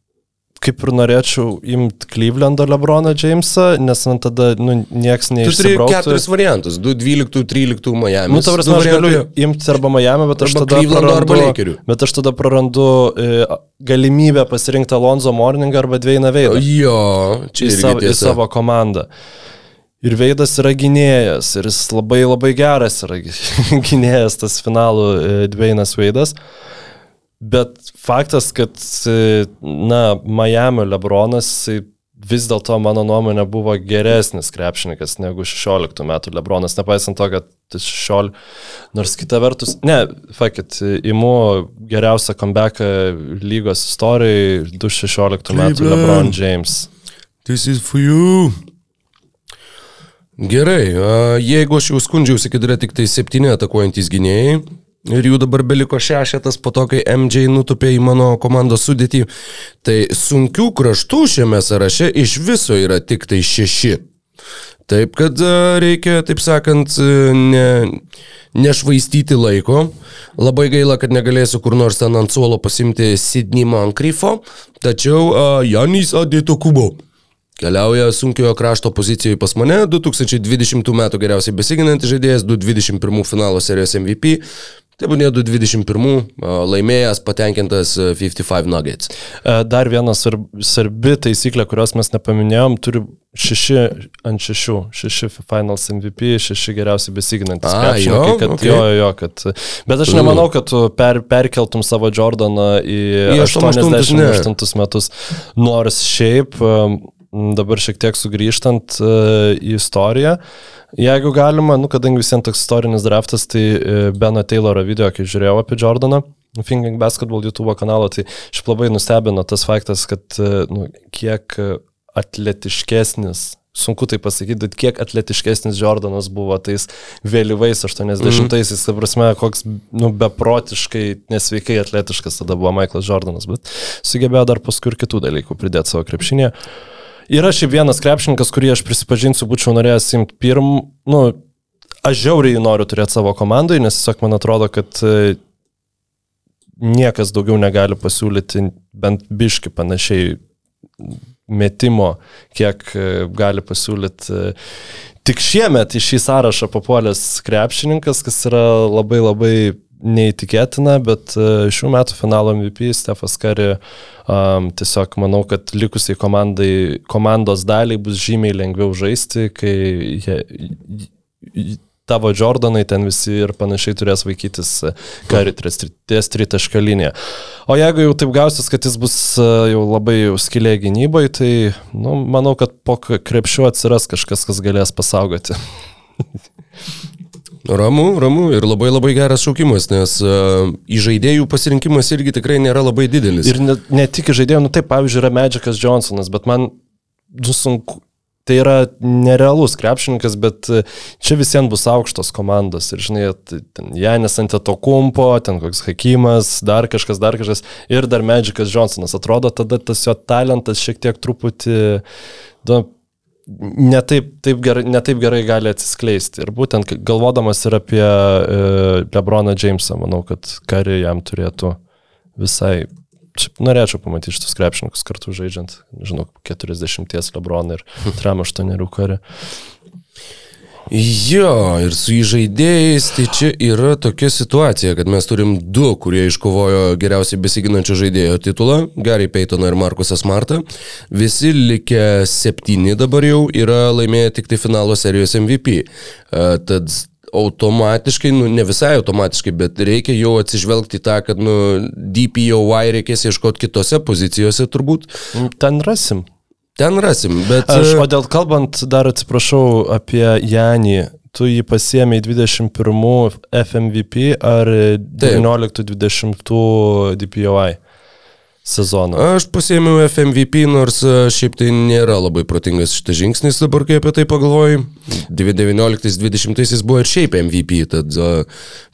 kaip ir norėčiau imti Clevelando Lebroną Jamesą, nes man tada, nu, nieks Tu turi neišsibrauktų. keturis variantus - 2-12, 13 Miami. Nu, ta prasme, aš galiu imti arba Miami, bet aš Arba tada Clevelando, arba prarandu, Lakerių. bet aš tada prarandu e, galimybę pasirinkti Alonso Morning arba Dveiną Veidą Jo, čia į savo, į savo komandą. Ir Veidas yra gynėjas, ir jis labai labai geras yra gynėjas, tas finalų e, Dveinas Veidas. Bet faktas, kad, e, na, Miami Lebronas vis dėlto, mano nuomonė, buvo geresnis krepšininkas negu 16 metų Lebronas, nepaisant to, kad 16, nors kita vertus, ne, fakit, imu geriausią comebacką lygos istorijai 216 metų. Lebron James. This is for you. Gerai, jeigu aš jau skundžiausi, kad yra tik tai septyni atakuojantys gynėjai ir jų dabar beliko šešetas po to, kai MJ nutupė į mano komandos sudėtį, tai sunkių kraštų šiame sąraše iš viso yra tik tai šeši. Taip, kad a, reikia, taip sakant, a, ne, nešvaistyti laiko. Labai gaila, kad negalėsiu kur nors ten ant suolo pasimti Sidney Moncriefo, tačiau a, Janis Adito Kubo. Keliauja sunkiojo krašto pozicijoje pas mane, 2020 m. geriausiai besiginantis žaidėjas, 2021 finalo serijos MVP, tai buvo 2021 laimėjęs patenkintas a, 55 Nuggets. E, Dar viena svarb- svarbi taisyklė, kurios mes nepaminėjom, turi šeši ant šešių, šeši finals MVP, šeši geriausiai besiginantis A, jo, kad okei. jo, jo, kad... Bet aš nemanau, kad tu per, perkeltum savo Jordaną į, Į 88, ne. 88 metus, nors šiaip um, dabar šiek tiek sugrįžtant uh, į istoriją, jeigu galima, nu, kadangi visiems toks istorinis draftas, tai uh, Beno Tayloro video, kai žiūrėjau apie Jordaną, Thinking Basketball YouTube kanalo, tai šiaip labai nustebino tas faktas, kad uh, nu, kiek atletiškesnis sunku tai pasakyti, bet kiek atletiškesnis Jordanas buvo tais vėlyvais 80-aisiais, mm. ta prasme, koks, nu, beprotiškai nesveikai atletiškas tada buvo Michaelas Jordanas, bet sugebėjo dar paskui ir kitų dalykų pridėti savo krepšinėje. Yra šiaip vienas krepšininkas, kurį aš prisipažinsiu, būčiau norėjęs imti pirm, nu, aš žiauriai noriu turėti savo komandai, nes tiesiog man atrodo, kad e, niekas daugiau negali pasiūlyti bent biški panašiai metimo, kiek e, gali pasiūlyti e, tik šiemet į šį sąrašą papuolęs krepšininkas, kas yra labai labai neįtikėtina, bet e, šių metų finalo MVP Stefas Kari um, tiesiog manau, kad likusiai komandai, komandos daliai bus žymiai lengviau žaisti, kai jie, tavo Jordanai ten visi ir panašiai turės vaikytis Kari ties tritašką liniją. O jeigu jau taip gausis, kad jis bus e, jau labai skilė gynyboje, tai nu, manau, kad po krepšiu atsiras kažkas, kas galės pasaugoti. Ramu, ramu ir labai labai geras šaukimas, nes uh, žaidėjų pasirinkimas irgi tikrai nėra labai didelis. Ir ne, ne tik žaidėjų, nu taip, pavyzdžiui, yra Medžikas Johnsonas, bet man nu, sunku. Tai yra nerealus krepšininkas, bet e, čia visiems bus aukštos komandos. Ir žinai, Janis ant to kumpo, ten koks Hakimas, dar kažkas, dar kažkas. Ir dar Medžikas Johnsonas. Atrodo, tada tas jo talentas šiek tiek truputį... Nu, netaip, taip gerai, netaip gerai gali atsiskleisti. Ir būtent galvodamas ir apie e, Lebroną Jamesą, manau, kad kari jam turėtų visai... Šiaip norėčiau pamatyti šitus krepšininkus kartu žaidžiant, žinau, 40 Lebroną ir 38 kari. Jo, ir su įžaidėjais, tai čia yra tokia situacija, kad mes turim du, kurie iškovojo geriausiai besiginančio žaidėjo titulą - Gary Paytoną ir Markusas Martą. Visi likę septyni dabar jau yra laimėję tik tai finalo serijos MVP. E, Tad automatiškai, nu ne visai automatiškai, bet reikia jau atsižvelgti tą, kad nu, DPOY reikės ieškoti kitose pozicijose turbūt. Ten rasim. Ten rasim, bet... Aš, e, o dėl kalbant, dar atsiprašau apie Janį. Tu jį pasiemė 21 FMVP ar 19-20 DPOI sezoną? Aš pasėmiau FMVP, nors e, šiaip tai nėra labai protingas šitas žingsnis dabar, kai apie tai pagalvoju. 19-20 buvo ir šiaip MVP, tad uh,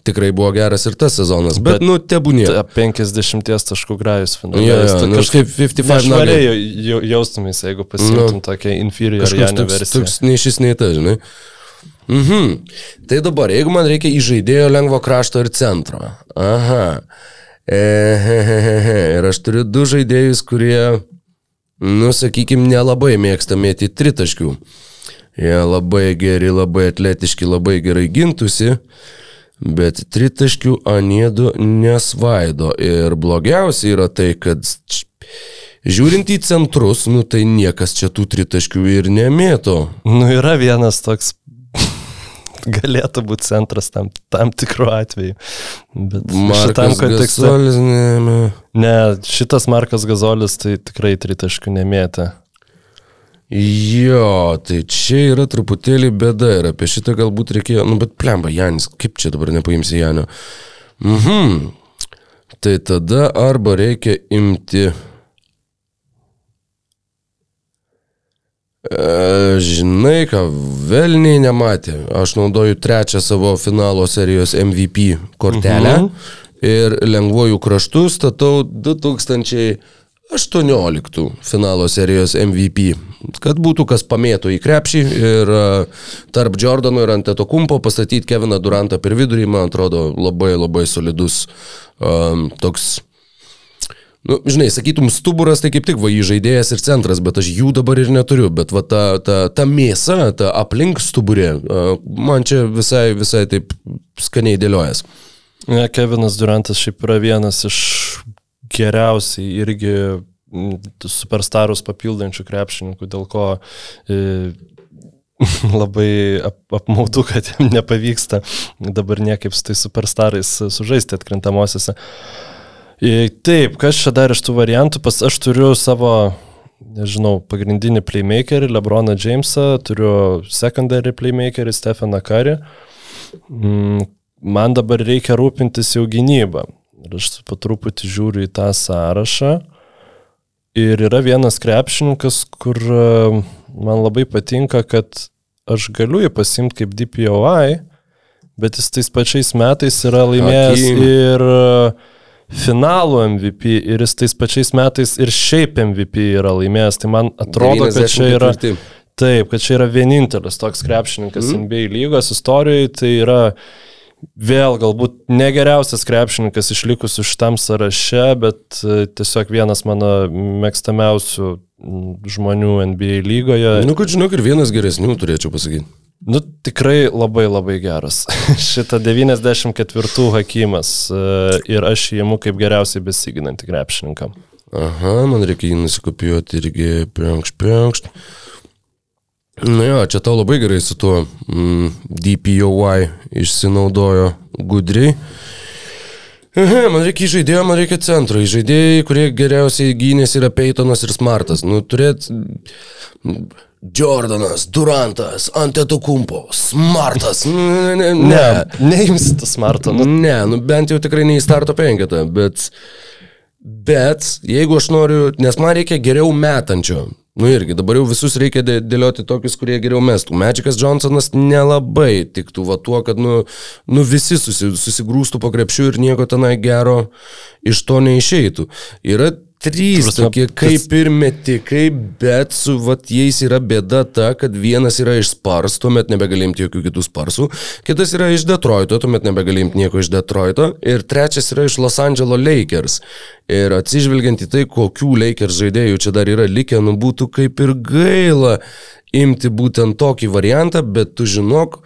tikrai buvo geras ir tas sezonas, bet, Bet- nu, tebūnė. Ta 50 taškų grajus. Jo, jo, Jis tu nu, kažkaip kaip 55 nešvariai jau- jau- jaustumės, jeigu pasimtum Nu, tokią inferior Kažkoks Janį toks, versiją. toks nei šis, nei tas, žinai. Mhm. Tai dabar, jeigu man reikia įžaidėjo lengvo krašto ir centro. Aha. Ehehehe. Ir aš turiu du žaidėjus, kurie nu, sakykime, nelabai mėgsta mėti tritaškių. Jie labai geri, labai atletiški, labai gerai gintusi, bet tritaškių anėdu nesvaido. Ir blogiausia yra tai, kad žiūrint į centrus, nu tai niekas čia tų tritaškių ir nemėto. Nu, yra vienas toks, galėtų būti centras tam, tam tikru atveju. Bet šitam Markas kontekste. Gasolis, ne, Ne, šitas Markas Gazolis tai tikrai tritaškių nemėtė. Jo, tai čia yra truputėlį bėda ir apie šitą galbūt reikėjo, nu bet plemba, Janis, kaip čia dabar nepaimsi Janio? Mhm. Tai tada arba reikia imti... E, žinai, ką velniai nematė. Aš naudoju trečią savo finalo serijos MVP kortelę Mhm. ir lengvojų kraštų statau 2018 finalo serijos MVP. Kad būtų kas pamėtų į krepšį ir e, tarp Jordano ir Anteto Kumpo pastatyti Keviną Durantą per vidurį, man atrodo, labai labai solidus um, toks Nu, žinai, sakytum, stuburas tai kaip tik va jį žaidėjas ir centras, bet aš jų dabar ir neturiu. Bet va ta, ta, ta mėsa, ta aplink stuburė, man čia visai, visai taip skaniai dėliojas. Ne, Kevinas Durantas šiaip yra vienas iš geriausiai irgi superstarus papildančių krepšininkų, dėl ko e, labai ap, apmaudu, kad jam nepavyksta dabar niekaip su tais superstarais sužaisti atkrintamosiose. E, Taip, kas čia dar iš tų variantų, pas aš turiu savo, nežinau, pagrindinį playmakerį, Lebroną Jamesą, turiu secondary playmakerį Stefaną Curry. Mm, Man dabar reikia rūpintis jau gynybą. Ir aš po truputį žiūriu į tą sąrašą. Ir yra vienas krepšininkas, kur e, man labai patinka, kad aš galiu jį pasimti kaip DPOI, bet jis tais pačiais metais yra laimėjęs Hakim. ir e, finalų MVP ir jis tais pačiais metais ir šiaip MVP yra laimėjęs. Tai man atrodo, kad čia yra... 94. Taip, kad čia yra vienintelis toks krepšininkas mm. NBA lygos istorijoje, tai yra vėl galbūt negeriausias krepšininkas išlikus iš tam sąraše, bet e, tiesiog vienas mano mėgstamiausių žmonių NBA lygoje. Nu, kad žinok, ir vienas geresnių turėčiau pasakyti. Nu, tikrai labai labai geras. Šitą 94 hakimas e, ir aš jį imu kaip geriausiai besiginantį krepšininką. Aha, man reikia jį nusikopijuoti irgi penkšt, penkšt. Na jo, čia tau labai gerai su tuo mm, DPOY išsinaudojo gudriai. Aha, man reikia žaidėjo, man reikia centro. Žaidėjai, kurie geriausiai gynės yra Peytonas ir Smartas. Nu, turėt mm, Jordanas, Durantas, Antetokumpo, Smartas. Ne, ne, ne. Ne, neimsi tas Marto. Nu, Ne, nu bent jau tikrai ne į starto penketą, bet, bet jeigu aš noriu, nes man reikia geriau metančio. Nu irgi, dabar jau visus reikia dė- dėlioti tokius, kurie geriau mestų. Magikas Johnsonas nelabai tiktų va tuo, kad nu, nu visi susi, susigrūstų po krepšiu ir nieko tenai gero iš to neišeitų. Yra trys prasme, tokie kaip ir metikai, bet su vat jais yra bėda ta, kad vienas yra iš Spars, tuomet nebegalimti jokių kitų Sparsų, kitas yra iš Detroito, tuomet nebegalimti nieko iš Detroito ir trečias yra iš Los Angeles Lakers. Ir atsižvelgiant į tai, kokių Lakers žaidėjų čia dar yra likę, nu būtų kaip ir gaila imti būtent tokį variantą, bet tu žinok,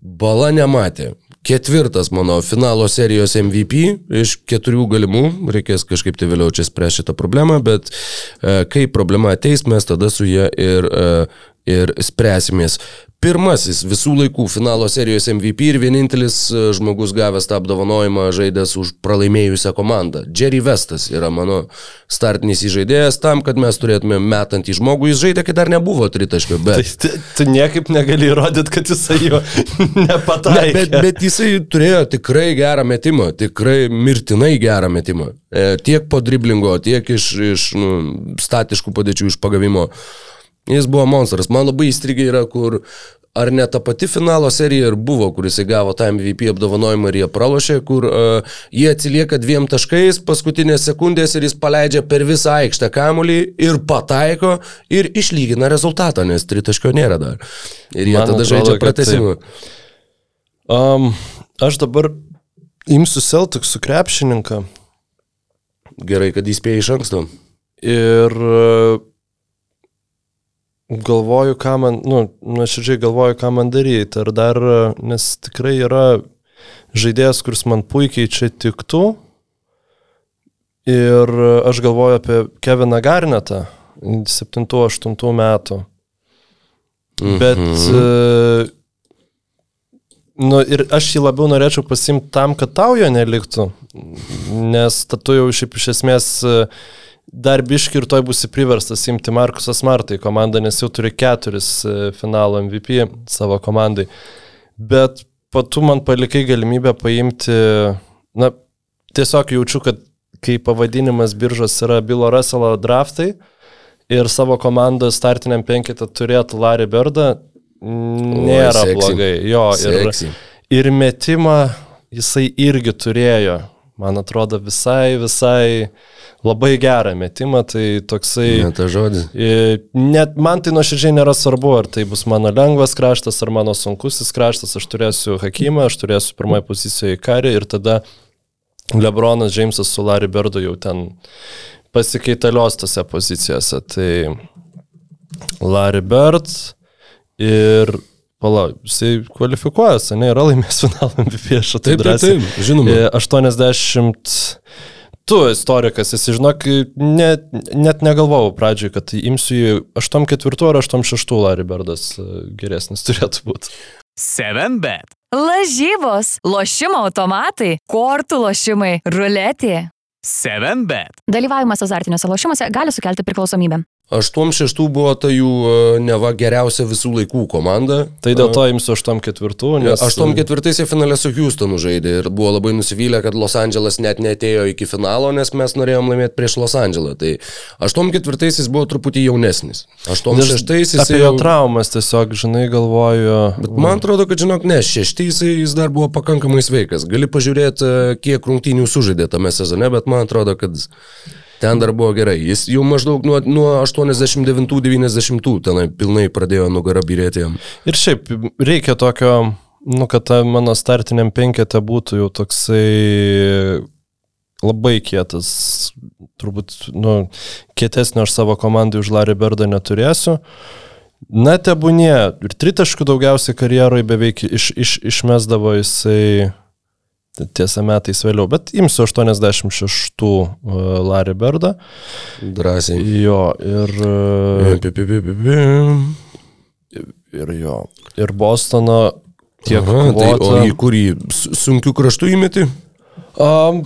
bala nematė. Ketvirtas mano finalo serijos MVP iš keturių galimų, reikės kažkaip tai vėliau čia spręsti šitą problemą, bet e, kai problema ateis, mes tada su ją ir, e, ir spręsimės. Pirmasis visų laikų finalo serijos MVP ir vienintelis e, žmogus gavęs tą apdovanojimą žaidęs už pralaimėjusią komandą. Jerry Vestas yra mano startinis įžaidėjas tam, kad mes turėtume metantį žmogų. Jis žaidė, kai dar nebuvo tritaškio, tai, bet... tu, tu niekaip negali įrodyti, kad jisai jo Ne, nepataikė. bet, bet jisai turėjo tikrai gerą metimą, tikrai mirtinai gerą metimą. E, tiek po driblingo, tiek iš, iš nu, statiškų padėčių, iš pagavimo. Jis buvo monstras. Man labai įstrigė yra, kur ar ne ta pati finalo serija ir buvo, kuris įgavo tą MVP apdovanojimą ir jie pralošė, kur uh, jie atsilieka dviem taškais paskutinės sekundės ir jis paleidžia per visą aikštę kamuolį ir pataiko ir išlygina rezultatą, nes tritaškio nėra dar. Ir jie Man tada atrodo, žaidžia pratesimą. Um, aš dabar imsiu Celticsų krepšininką Gerai, kad įspėjai iš anksto. ir e, galvoju, ką man, nu, nuoširdžiai galvoju, ką man daryti. Ar dar, nes tikrai yra žaidėjas, kuris man puikiai čia tiktų. Ir aš galvoju apie Keviną Garnetą, 7-8 metų. Bet, mhm. nu, ir aš jį labiau norėčiau pasimti tam, kad tau jo neliktų. Nes tu jau šiaip iš esmės e, dar biški ir toj būsi priverstas imti Markusas Martai komandą, nes jau turi keturis e, finalo MVP savo komandai. Bet po tu man palikai galimybę paimti, na, tiesiog jaučiu, kad kai pavadinimas biržos yra Bilo Russell draftai ir savo komandą startiniam penketą turėtų Larry Birdą, nėra Oi, seksi. blogai. Jo, ir, Seksi. ir metimą jisai irgi turėjo, man atrodo, visai, visai labai gerą metimą, tai toksai... Ne, ta žodis. E, Net man tai nuoširdžiai nėra svarbu, ar tai bus mano lengvas kraštas, ar mano sunkusis kraštas, aš turėsiu Hakimą, aš turėsiu pirmoje pozicijoje Karį ir tada Lebronas Džeimsas su Larry Birdu jau ten pasikeitalios tose pozicijose. Tai Larry Bird ir Pala, jisai kvalifikuojas, ne, yra laimėjęs finalą MVP, aš tai Taip, taip, taip, žinoma. E, 80. Tu istorikas, esi, žinok, net, net negalvojau pradžioj, kad imsiu jį 8-4 ar 8-6 Larry Birdas e, geresnis turėtų būti. 7bet. Lažybos, lošimo automatai, kortų lošimai, ruletė. 7bet. Dalyvavimas azartiniuose lošimuose gali sukelti priklausomybę. 8-6 buvo ta jų e, neva geriausia visų laikų komanda. Tai dėl to imsiu 8-4, nes... 8-4 finale su Houstonu žaidė ir buvo labai nusivylę, kad Los Andželas net netėjo iki finalo, nes mes norėjom laimėti prieš Los Andželą. Tai 8-4 jis buvo truputį jaunesnis. 8-6 jis Apie jo traumas tiesiog, žinai, galvoju. Bet man atrodo, kad žinok, ne, šešti jis, jis dar buvo pakankamai sveikas. Gali pažiūrėti, e, kiek rungtynių sužaidė tame sezone, bet man atrodo, kad ten dar buvo gerai. Jis jau maždaug nuo, nuo 89-90 tenai pilnai pradėjo nugarą birėti jam. Ir šiaip reikia tokio, nu, kad ta mano startiniam penkete būtų jau toksai labai kietas, turbūt, nu, kietesnio aš savo komandai už Larry Birdą neturėsiu. Na, tebūnie, ir tritaškų daugiausiai karjeroje beveik iš, iš, išmesdavo jisai tiesą metais vėliau, bet imsiu 86 uh, Larry Birdą. Drąsiai. Jo, ir, pi, pi, pi. ir jo, ir Bostono tiek Aha, tai, o kvota. į kurį su- sunkių kraštų įmeti? Um,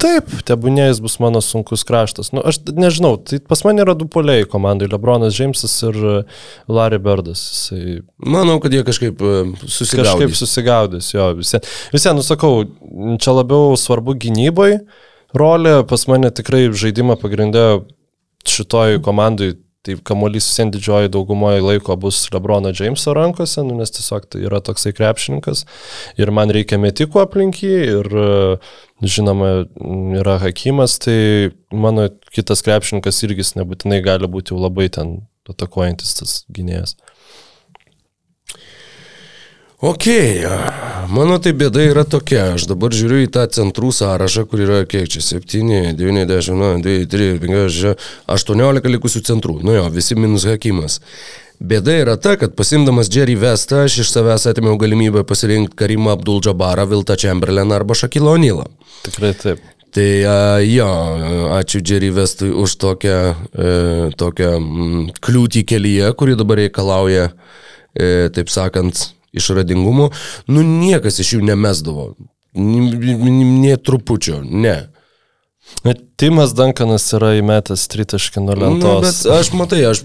taip, tebūnė jis bus mano sunkus kraštas. Nu, aš nežinau, tai pas mane yra du poliai komandai - Lebronas Džeimsas ir uh, Larry Birdas. Jisai Manau, kad jie kažkaip e, kažkaip susigaudys. susigaudys, jo, visi. Visi, nusakau, čia labiau svarbu gynybai rolė, pas mane tikrai žaidimą pagrindė šitoj komandai. Tai kamuolys visien didžioji daugumoje laiko bus Lebrono Jameso rankose, nu, nes tiesiog tai yra toksai krepšininkas ir man reikia metikų aplink jį ir e, žinoma yra Hakimas, tai mano kitas krepšininkas irgi nebūtinai gali būti jau labai ten atakuojantis tas gynėjas. Ok, mano tai bėda yra tokia, aš dabar žiūriu į tą centrų sąrašą, kur yra kiek čia 7, 90, 2, 3, 5, 6, 18 likusių centrų. Nu jo, visi minus hakimas. Bėda yra ta, kad pasimdamas Jerry Vestą aš iš savęs atėmiau galimybę pasirinkti Karimą Abdul Jabbarą, Viltą Chamberlainą arba Šakilo Onilą. Tikrai taip. Tai jo, ačiū Jerry Vestui už tokią, e, tokią mm, kliūtį kelyje, kuri dabar reikalauja, e, taip sakant, išradingumo. Nu, niekas iš jų nemesdavo. Nė trupučio, ne. Na, Timas Dankanas yra įmetęs tritaškį nuo Nu, lentos. bet aš matai, aš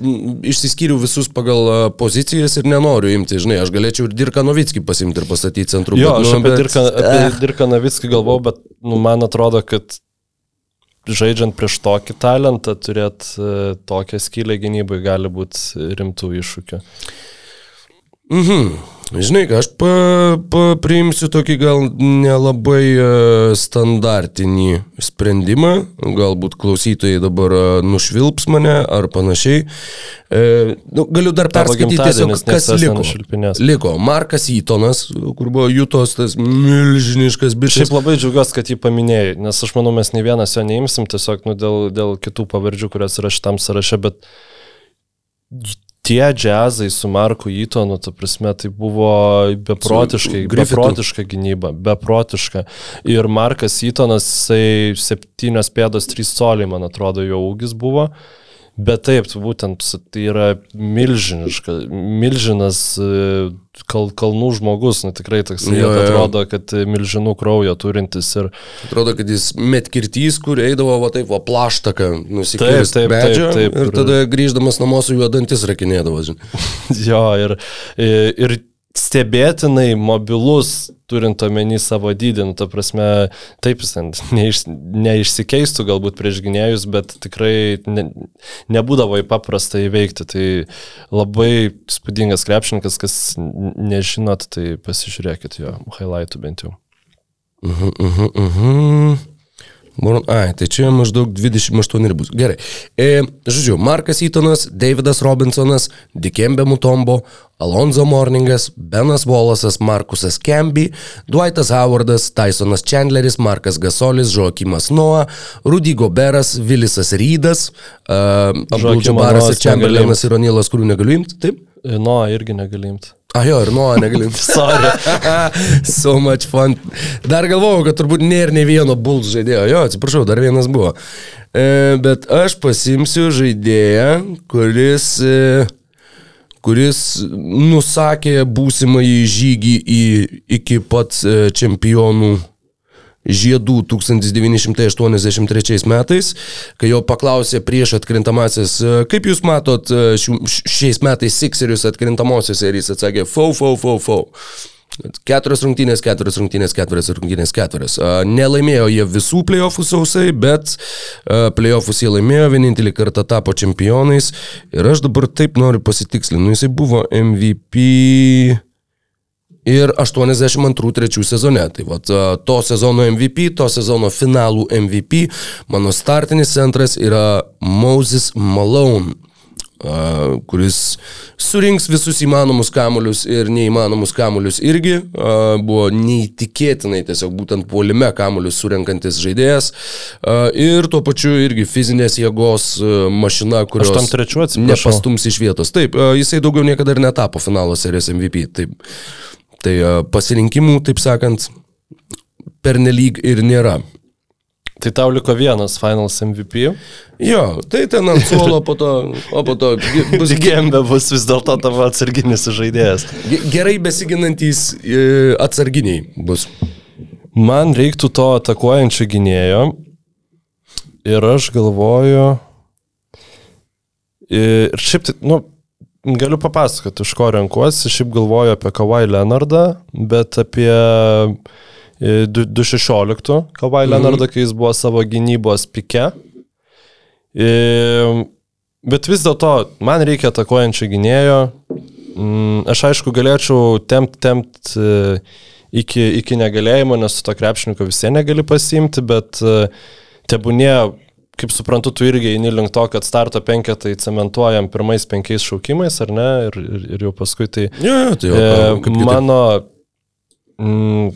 išsiskyriau visus pagal pozicijas ir nenoriu imti, žinai, aš galėčiau ir Dirką Novickį pasimti ir pastatyti centrų. jo, bet, aš nu, apie, bet- Dirką, apie Dirką Navickį galvau, bet nu, man atrodo, kad žaidžiant prieš tokį talentą, turėti e, tokią skylę gynybai gali būti rimtų iššūkių. Mhm. Žinai, aš pa, pa, priimsiu tokį gal nelabai e, standartinį sprendimą, galbūt klausytojai dabar e, nušvilps mane ar panašiai. E, nu, galiu dar perskaityti tiesiog, kas liko. nenušvilpinės. Liko Markas Įtonas, kur buvo Jutos tas milžiniškas bičias. Šiaip labai džiaugiuosi, kad jį paminėjai, nes aš manau, mes nei vienas jo neimsim, tiesiog nu, dėl, dėl kitų pavardžių, kurias yra šitam sąraše, bet tie džiazai su Marku Įtonu, ta prasme, tai buvo beprotiškai, beprotiška gynyba, beprotiška. Ir Markas Įtonas, jisai 7 pėdos 3 coliai, man atrodo, jo ūgis buvo. Bet taip, būtent tai yra milžiniška, milžinas e, kal, kalnų žmogus, nu tikrai toks, Jo, jo, jo. atrodo, kad milžinų kraujo turintis ir Atrodo, kad jis metkirtys, kur eidavo va taip, va plaštaką, nusikiręs Taip, taip, medžio taip, taip, ir ir- tada grįždamas namo su juo dantis rakinėdavo. Žinai. Jo, ir, ir stebėtinai mobilus, turint omeny savo dydį, nu, ta prasme, taip jis neiš, neišsikeistų galbūt prieš gynėjus, bet tikrai ne, nebūdavo į paprastą įveikti. Tai labai spūdingas krepšininkas, kas nežinot, tai pasižiūrėkit jo highlightų bent jau. Mhm, mhm, mhm. Moron- Ai, tai čia maždaug 28 bus. Gerai. E, žodžiu, Markas Įtonas, Davidas Robinsonas, Dikembe Mutombo, Alonso Morningas, Benas Volasas, Markusas Kemby, Dwightas Howardas, Tysonas Chandleris, Markas Gasolis, Joakimas Noa, Rudy Goberas, Vilisas Rydas, uh, Abdul Joakimo Džabaras Noas ir Chamberlainas ir Onilas, kurių negaliu imti. Taip? Nu, irgi negalimti. A jo, ir Noa negaliu imti. Sorry. so much fun. Dar galvojau, kad turbūt nėra ne vieno Bulls žaidėjo. Jo, atsiprašau, dar vienas buvo. E, bet aš pasimsiu žaidėją, kuris, e, kuris nusakė būsimąjį žygį į, iki pat e, čempionų žiedų 1983 metais, kai jo paklausė prieš atkrintamasis, e, kaip jūs matot e, šiais metais Sixerius atkrintamosiose ir jis atsakė, fau, fau, fau, fau. Keturios rungtynės, keturios rungtynės, keturios rungtynės, keturios. A, Nelaimėjo jie visų playoffų sausai, bet playoffus jie laimėjo, vienintelį kartą tapo čempionais. Ir aš dabar taip noriu pasitikslinti, nu jisai buvo MVP ir 82-3 sezone. Tai vat, to sezono MVP, to sezono finalų MVP, mano startinis centras yra Moses Malone. kuris surinks visus įmanomus kamuolius ir neįmanomus kamuolius irgi. Buvo neįtikėtinai tiesiog būtent puolime kamuolius surinkantis žaidėjas. Ir tuo pačiu irgi fizinės jėgos mašina, kurios 83 atsiprašau. nepastums iš vietos. Taip, jisai daugiau niekada ir netapo finalo serijos MVP. Taip. Tai a, pasirinkimų, taip sakant, pernelyg ir nėra. Tai tau liko vienas Finals MVP. Jo, tai ten ant suolo, po to, o po to bus Gembe bus vis dėlto tavo atsarginis žaidėjas. ge- gerai besiginantys e, atsarginiai bus. Man reiktų to atakuojančio gynėjo. Ir aš galvoju. Ir šiaip, tai, nu, galiu papasakoti, iš ko renkuosi. Šiaip galvoju apie Kawhi Leonardą, bet apie e, du- 216 Kawhi Leonardą, kai jis buvo savo gynybos pike. E, Bet vis dėlto, man reikia atakuojančio gynėjo. Mm, Aš aišku galėčiau tempt, tempt e, iki, iki negalėjimo, nes su to krepšininko visi negali pasimti, bet e, tebūnė, kaip suprantu, tu irgi eini link to, kad starto penketai cementuojam pirmais penkiais šaukimais, ar ne? Ir, ir, ir jau paskui tai... Jo, jo, tai jo, E, mano, mm,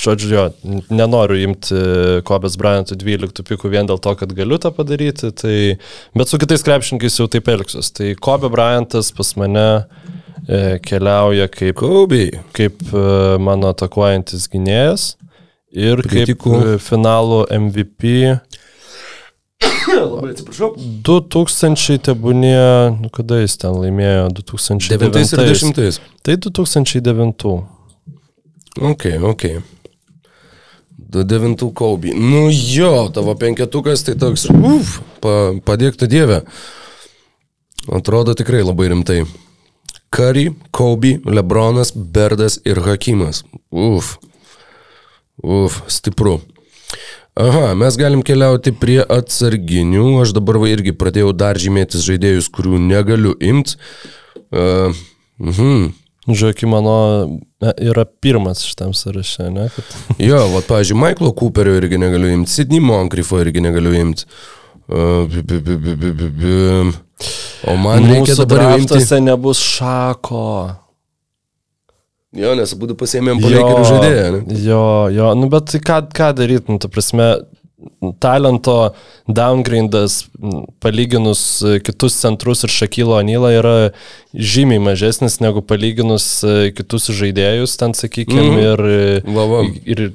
žodžiu, jo, nenoriu imti Kobės Bryantų 12 pikų vien dėl to, kad galiu tą padaryti, tai, bet su kitais krepšininkais jau taip elgsiuos. Tai Kobė Bryantas pas mane e, keliauja kaip, Kobe. kaip e, mano atakuojantis gynėjas ir Kritikų. kaip e, finalų MVP. Labai atsiprašau. 2000 tebūnė, nu kada jis ten laimėjo, 2009. 9 ir 10. Tai 2009. Ok, ok. 9 Kobe. Nu jo, tavo penketukas tai toks, uf, pa, padėktų Dievę. Atrodo tikrai labai rimtai. Curry, Kobe, Lebronas, Berdas ir Hakimas. Uf. Uf, stipru. Aha, mes galim keliauti prie atsarginių. Aš dabar irgi pradėjau dar žymėtis žaidėjus, kurių negaliu imti. Uh, mhm. Žiūrėk, mano e, yra pirmas šitam sąraše, ne? Kad... Jo, va, pavyzdžiui, Michaelo Cooperio irgi negaliu imti, Sidney Moncriffo irgi negaliu imti. Uh, bi, bi, bi, bi, bi, bi. O man reikia Mūsų dabar jau imti. nebus šako. Jo, nes būtų pasėmėm palaikymų žaidėją. Ne? Jo, jo, nu bet ką, ką daryti, nu, ta prasme, talento downgrindas palyginus e, kitus centrus ir Šakilo Anylą yra žymiai mažesnis negu palyginus e, kitus žaidėjus, ten sakykime, Mhm. ir, e, Va, va. ir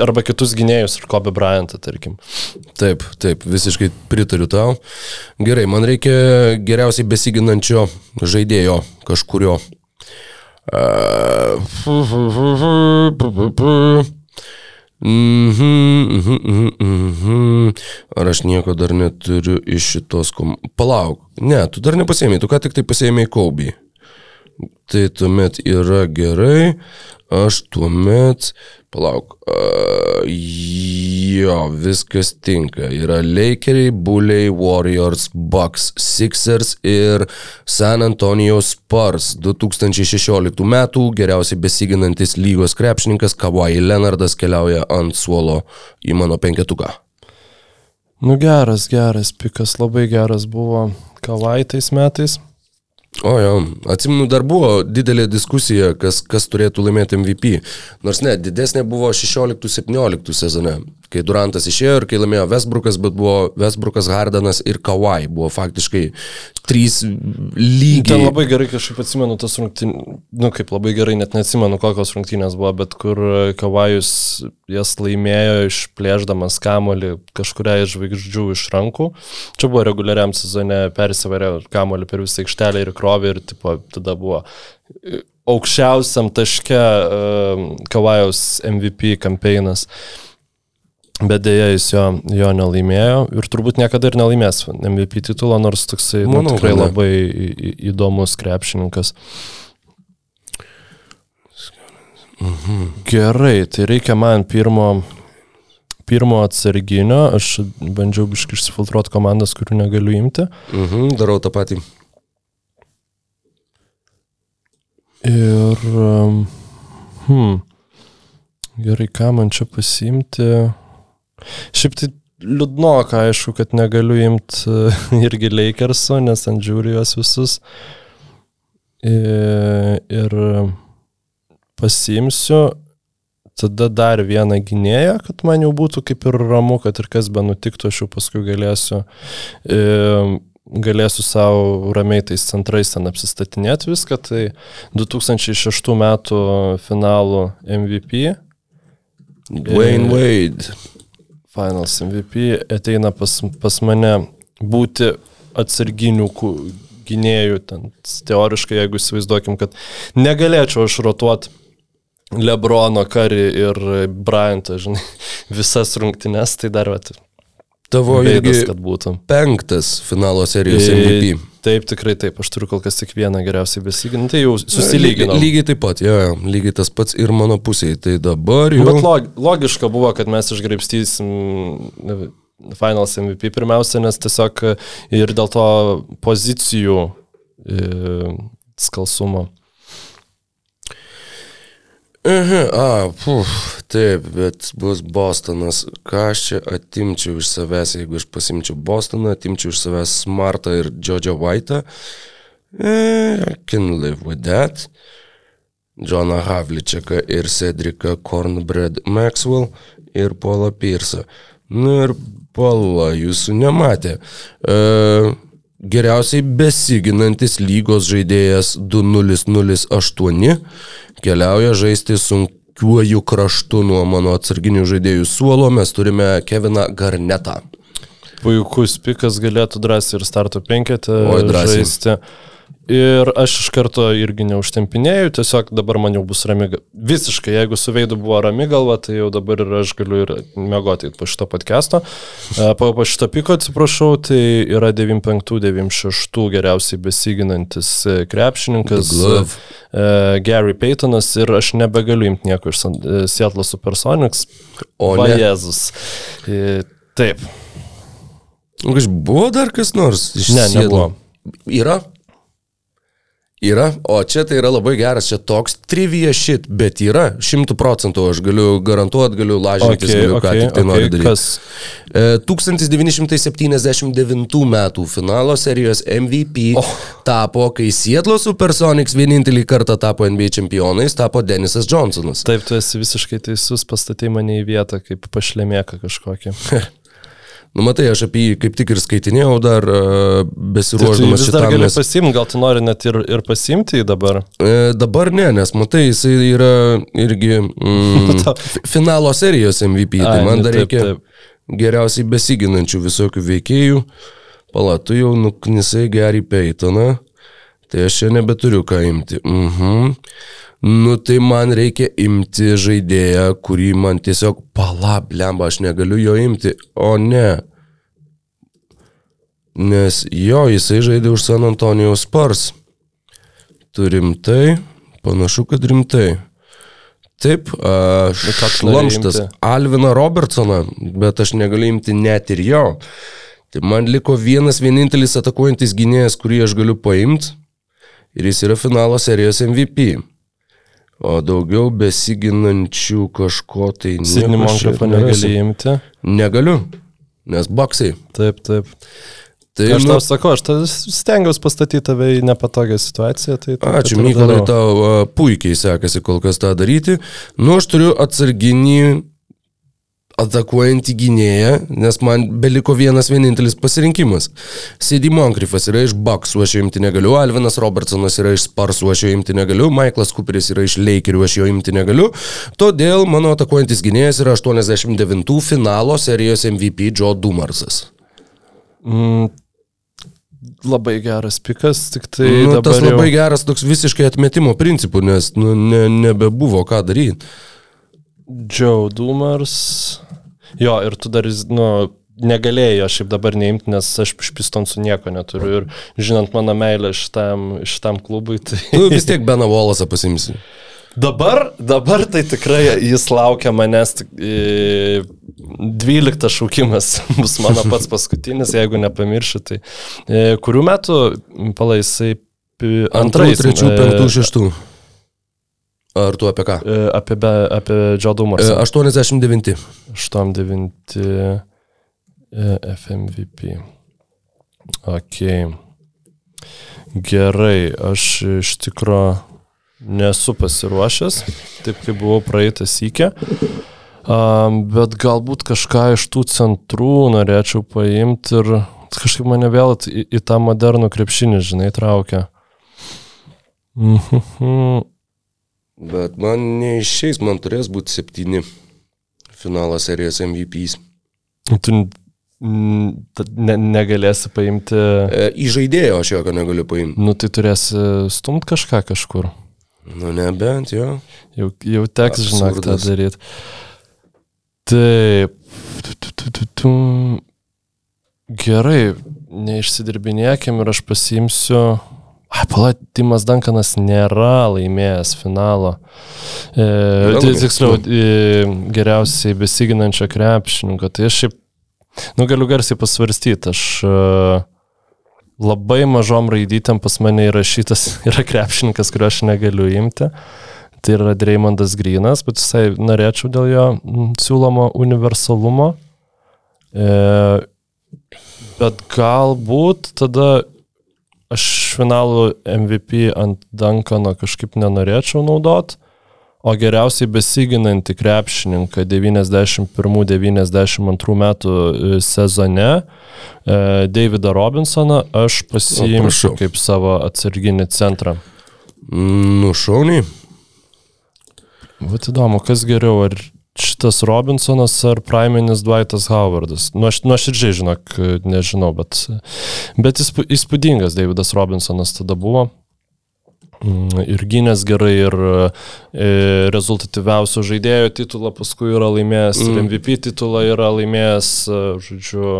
arba kitus gynėjus ir Kobe Bryantą, tarkim. Taip, taip, visiškai pritariu tau. Gerai, man reikia geriausiai besiginančio žaidėjo kažkurio. Uh, Mhm, mhm, mhm, mhm. Ar aš nieko dar neturiu iš šitos kom... Palauk, ne, tu dar nepasėmėjai, tu ką tik tai pasėmėjai Kaubį. Tai tuomet yra gerai, aš tuomet, palauk, uh, jo, viskas tinka. Yra Lakeriai, Bulliai, Warriors, Bucks, Sixers ir San Antonio Spurs. 2016 metų geriausiai besiginantis lygos krepšininkas Kawhi Leonardas keliauja ant suolo į mano penketuką. Nu geras, geras pikas, labai geras buvo Kavai tais metais. O jo, atsimenu, dar buvo didelė diskusija, kas, kas turėtų laimėti MVP. Nors ne, didesnė buvo 16-17 sezone, kai Durantas išėjo ir kai laimėjo Westbrookas, bet buvo Westbrookas, Hardanas ir Kawhi. Buvo faktiškai trys lygiai. Ten labai gerai kažkaip atsimenu tas rungtynės, nu kaip labai gerai, net neatsimenu kokios rungtynės buvo, bet kur e, Kavajus jas laimėjo išplėždamas kamolį kažkuria iš žvaigždžių iš rankų. Čia buvo reguliariam sezone, persivarė kamolį per visą aikštelę ir krovė ir tipo, tada buvo e, aukščiausiam taške uh, Kavajaus MVP kampeinas. Bet dėja jis jo, jo nelaimėjo ir turbūt niekada ir nelaimės MVP titulo, nors toksai nu, Manau, tikrai kad ne. labai įdomus krepšininkas. Gerai, tai reikia man pirmo, pirmo atsarginio, aš bandžiau biškai išsifiltruoti komandas, kurių negaliu imti. Mhm, darau tą patį. Ir... um, Hmm. Gerai, ką man čia pasimti? Šiaip tai liūdnoka, aišku, kad negaliu imti irgi Lakerso, nes ant žiūri juos visus. Ir, ir pasimsiu tada dar vieną gynėją, kad man jau būtų kaip ir ramu, kad ir kas be nutiktų, aš jau paskui galėsiu, e, galėsiu savo ramiai tais centrais ten apsistatinėti viską. Tai 2006 metų finalų MVP, Dwayne Wade. Finals MVP ateina pas, pas mane būti atsarginių gynėjų, ten teoriškai, jeigu įsivaizduokim, kad negalėčiau aš rotuoti Lebrono, Kari ir Bryantą, žinai, visas rungtynes, tai dar, vat, Tavo beidas, irgi kad būtų. penktas finalo serijos E, MVP. Taip, tikrai taip, aš turiu kol kas tik vieną geriausiai besiginti, tai jau susilyginau. Lygiai, lygiai taip pat, jo, jo, lygiai tas pats ir mano pusėje. Tai dabar jau... Bet log, logiška buvo, kad mes išgraipstysim Finals MVP pirmiausia, nes tiesiog ir dėl to pozicijų e, skalsumo. Aha, a, puf, taip, bet bus Bostonas. Ką aš čia atimčiau iš savęs, jeigu aš pasimčiau Bostoną, atimčiau iš savęs Smartą ir Džodžio White'ą. Eh, I can live with that. Johną Havličiaką ir Cedriką Cornbread Maxwell ir Paulą Piersą. Nu ir Paula jūsų nematė. E, geriausiai besiginantis lygos žaidėjas 2008 keliauja žaisti sunkiuoju kraštu nuo mano atsarginių žaidėjų suolo. Mes turime Keviną Garnetą. Puikus pikas galėtų drąsiai ir starto penketę Oi, drąsiai. Ir aš iš karto irgi neužtempinėjau, tiesiog dabar man jau bus rami. Visiškai, jeigu su veidu buvo rami galva, tai jau dabar ir aš galiu ir mėgoti po šito podcast'o. E, Po, po šito piko, atsiprašau, tai yra 95-96 geriausiai besiginantis e, krepšininkas. E, Gary Paytonas ir aš nebegaliu imti nieko iš Seattle Supersonics. O Va ne. Jėzus. Taip. Buvo dar kas nors iš Ne, Seattle? nebuvo. Yra? Yra, o čia tai yra labai geras, čia toks trivia shit, bet yra, šimtų procentų, aš galiu garantuoti, galiu lažintis, Okay, galiu ką okay, tik tai okay, noriu daryti. kas? E, 1979 metų finalo serijos MVP oh. tapo, kai Seattle Supersonics vienintelį kartą tapo NBA čempionais, tapo Denisas Johnsonas. Taip, tu esi visiškai teisus, pastatė mane į vietą kaip pašlemėką kažkokį. Nu, matai, aš apie jį kaip tik ir skaitinėjau dar uh, Tai tu besiruošdamas dar šitam. gali Nes, pasimti, gal tu nori net ir, ir pasimti jį dabar. e, dabar ne, nes matai, jisai yra irgi mm, fi- finalo serijos MVP, tai Ai, man nu dar taip, reikia taip. geriausiai besiginančių visokių veikėjų. Pala, tu jau nuknisai gerį peitoną, tai aš čia nebeturiu ką imti. Mhm. Nu tai man reikia imti žaidėją, kurį man tiesiog palab, lemba, aš negaliu jo imti, o ne. Nes jo, jisai žaidė už San Antonijaus Spars. Tu rimtai? Panašu, kad rimtai. Taip, Nu, šlamštas imti? Alviną Robertsoną, bet aš negaliu imti net ir jo. Tai man liko vienas vienintelis atakuojantis gynėjas, kurį aš galiu paimti. Ir jis yra finalo serijos MVP. O daugiau besiginančių kažko tai Sidney nerasiu. negali imti. Negaliu, nes baksai. Taip, taip. Tai, Aš nu, tau sakau, aš tau stengiausi pastatyti tave į nepatogią situaciją. Tai taip Ačiū, Mykolai, tau puikiai sekasi kol kas tą daryti. Nu, aš turiu atsarginį atakuojantį gynėją, nes man beliko vienas vienintelis pasirinkimas. Sėdi Monkrifas yra iš Baksų, aš jo imti negaliu, Alvinas Robertsonas yra iš Sparsų, aš jo imti negaliu, Michaelas Cooperis yra iš Lakerių, aš jo imti negaliu. Todėl mano atakuojantis gynėjas yra 89 finalo serijos MVP Joe Dumarsas. Mm, labai geras pikas, tik tai Nu, tas jau... labai geras toks visiškai atmetimo principų, nes nu, ne, nebebuvo ką daryti. Joe Dumars. Jo, ir tu dar, nu, negalėjai jo šiaip dabar neimti, nes aš iš pistonsų nieko neturiu. Ir žinant mano meilę šitam, šitam klubui, tai... Tu vis tiek Beną Wallace'ą pasimsi. Dabar, dabar tai tikrai jis laukia manęs. e, 12 šaukimas bus mano pats paskutinis, jeigu nepamiršiu. Tai e, kurių metų palaisai Antrų, trečių, penktų, šeštų. Ar tu apie ką? E, apie, be, apie Dumars. 89. 89 e, FMVP. Ok. Gerai, aš iš tikro nesu pasiruošęs, taip kaip buvau praeitas įkė. Um, bet galbūt kažką iš tų centrų norėčiau paimti ir kažkaip mane vėl į, į tą modernų krepšinį, žinai, traukia. Mhm. Bet man neišeis, man turės būti septyni finalo serijos MVPs. Tu mm, ta- ne, negalėsi paimti E, į žaidėjo aš jokio negaliu paimti. Nu tai turėsi stumt kažką kažkur. Nu nebent jo. Jau, jau teks, žinok, tą daryti. Taip. Tu, tu, tu, tu, tu. Gerai, neišsidirbinėkim ir aš pasiimsiu. Ai, pala, Timas Dankanas nėra laimėjęs finalo. E, tai, tiksliau, e, geriausiai besiginančio krepšininko. Tai aš šiaip, nu galiu garsiai pasvarstyti, aš e, labai mažom raidytėm pas mane įrašytas yra krepšininkas, kurio aš negaliu imti. Tai yra Dreymondas Grinas, bet visai norėčiau dėl jo siūlomo universalumo. E, bet galbūt tada aš finalų MVP ant Dankano kažkaip nenorėčiau naudot, o geriausiai besiginantį krepšininką 91-92 metų e, sezone, e, Davidą Robinsoną, aš pasiimsiu kaip savo atsarginį centrą. Nu šauniai. Vat įdomu, kas geriau, ar šitas Robinsonas ar Priminis Dwightas Howardas. Nu, nuoširdžiai žinok, nežinau, bet, bet įsp- įspūdingas Davidas Robinsonas tada buvo. Mm, Ir gynės gerai, ir e, rezultatyviausio žaidėjo titulą paskui yra laimėjęs, mm. ir MVP titulą yra laimėjęs, e, žodžiu,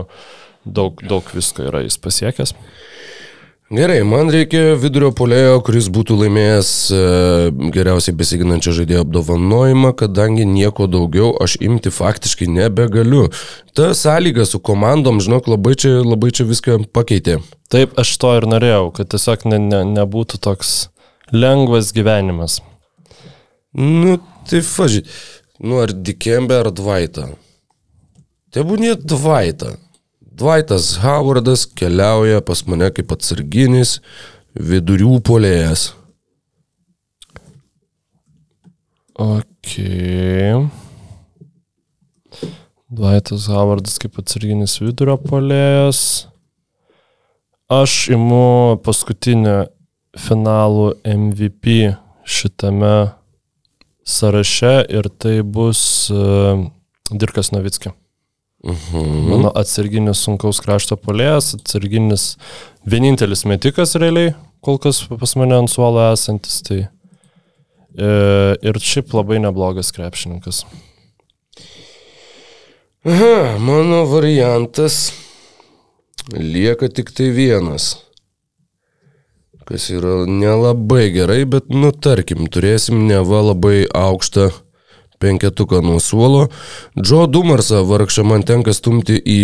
daug, daug visko yra jis pasiekęs. Gerai, man reikia vidurio polėjo, kuris būtų laimėjęs e, geriausiai besiginančio žaidėjo apdovanojimą, kadangi nieko daugiau aš imti faktiškai nebegaliu. Ta sąlyga su komandom, žinok, labai čia, labai čia viską pakeitė. Taip, aš to ir norėjau, kad tiesiog ne, ne, nebūtų toks lengvas gyvenimas. Nu, tai faži. Nu, ar Dikembe, ar Dvaita. Tebūnė Dvaita. Dvaitas Howardas keliauja pas mane kaip atsarginis vidurių polėjas. Ok. Dvaitas Howardas kaip atsarginis vidurio polėjas. Aš imu paskutinę finalų MVP šitame sąraše ir tai bus uh, Dirkas Novickis. Mhm. Mano atsarginis sunkaus krašto polėjas, atsarginis vienintelis metikas realiai, kol kas pas mane ant suolo esantis. Tai, e, ir šiaip labai neblogas krepšininkas. Aha, mano variantas lieka tik tai vienas. Kas yra nelabai gerai, bet, nu, tarkim, turėsim neva labai aukštą penketuką nuo suolo. Džo Dumarsą vargšą man tenka stumti į,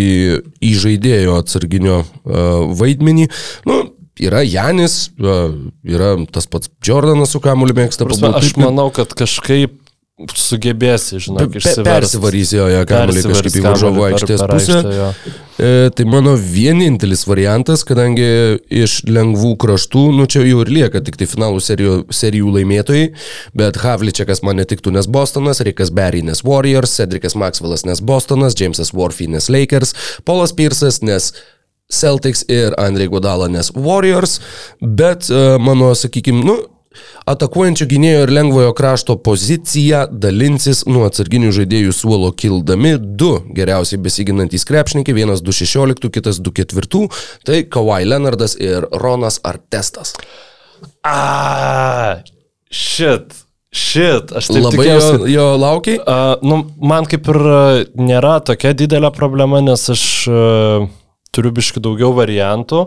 į žaidėjo atsarginio uh, vaidmenį. Nu, yra Janis, uh, yra tas pats Jordanas, su kamuoliu mėgsta Prasme, aš pabūti. manau, kad kažkaip sugebėsi, žinok, išsiversti. Persivarys jo, jo kamuolį kažkaip į varžovų aikštės pusę. E, tai mano vienintelis variantas, kadangi iš lengvų kraštų, nu čia jau ir lieka tik tai finalų serijų, serijų laimėtojai, bet Havličiakas man netiktų, nes Bostonas, Rikas Berry, nes Warriors, Cedrikas Maxwellas, nes Bostonas, Jamesas Warfy, nes Lakers, Polas Piersas, nes Celtics ir Andrei Godala, nes Warriors, bet e, mano, sakykime, nu, Atakuojančio gynėjo ir lengvojo krašto poziciją dalinsis nuo atsarginių žaidėjų suolo kildami du geriausiai besiginantys krepšininkai, vienas 2.16, kitas 2.4, tai Kawhi Leonardas ir Ronas Artestas. A, šit, šit, aš taip Labai jo, tikėjausi. jo laukiai? Uh, nu, man kaip ir uh, nėra tokia didelė problema, nes aš uh, turiu biški daugiau variantų,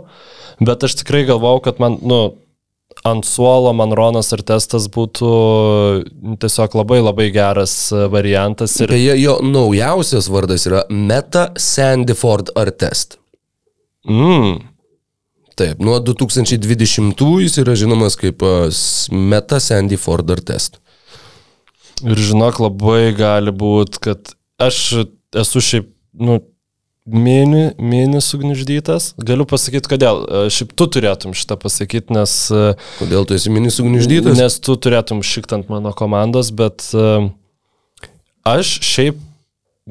bet aš tikrai galvau, kad man, nu, ant suolo man Ronas ir testas būtų tiesiog labai labai geras uh, variantas. Ir, Beje, jo naujausias vardas yra Meta Sandyford Artest. mm, Taip, nuo 2020 jis yra žinomas kaip s- Meta Sandyford Artest. ir žinok, labai gali būti, kad aš esu šiaip, nu, mini, mini sugniždytas. Galiu pasakyti, kodėl. Uh, Šiaip tu turėtum šitą pasakyti, nes uh, Kodėl tu esi mini sugniždytas? Nes tu turėtum šiktant mano komandos, bet uh, aš šiaip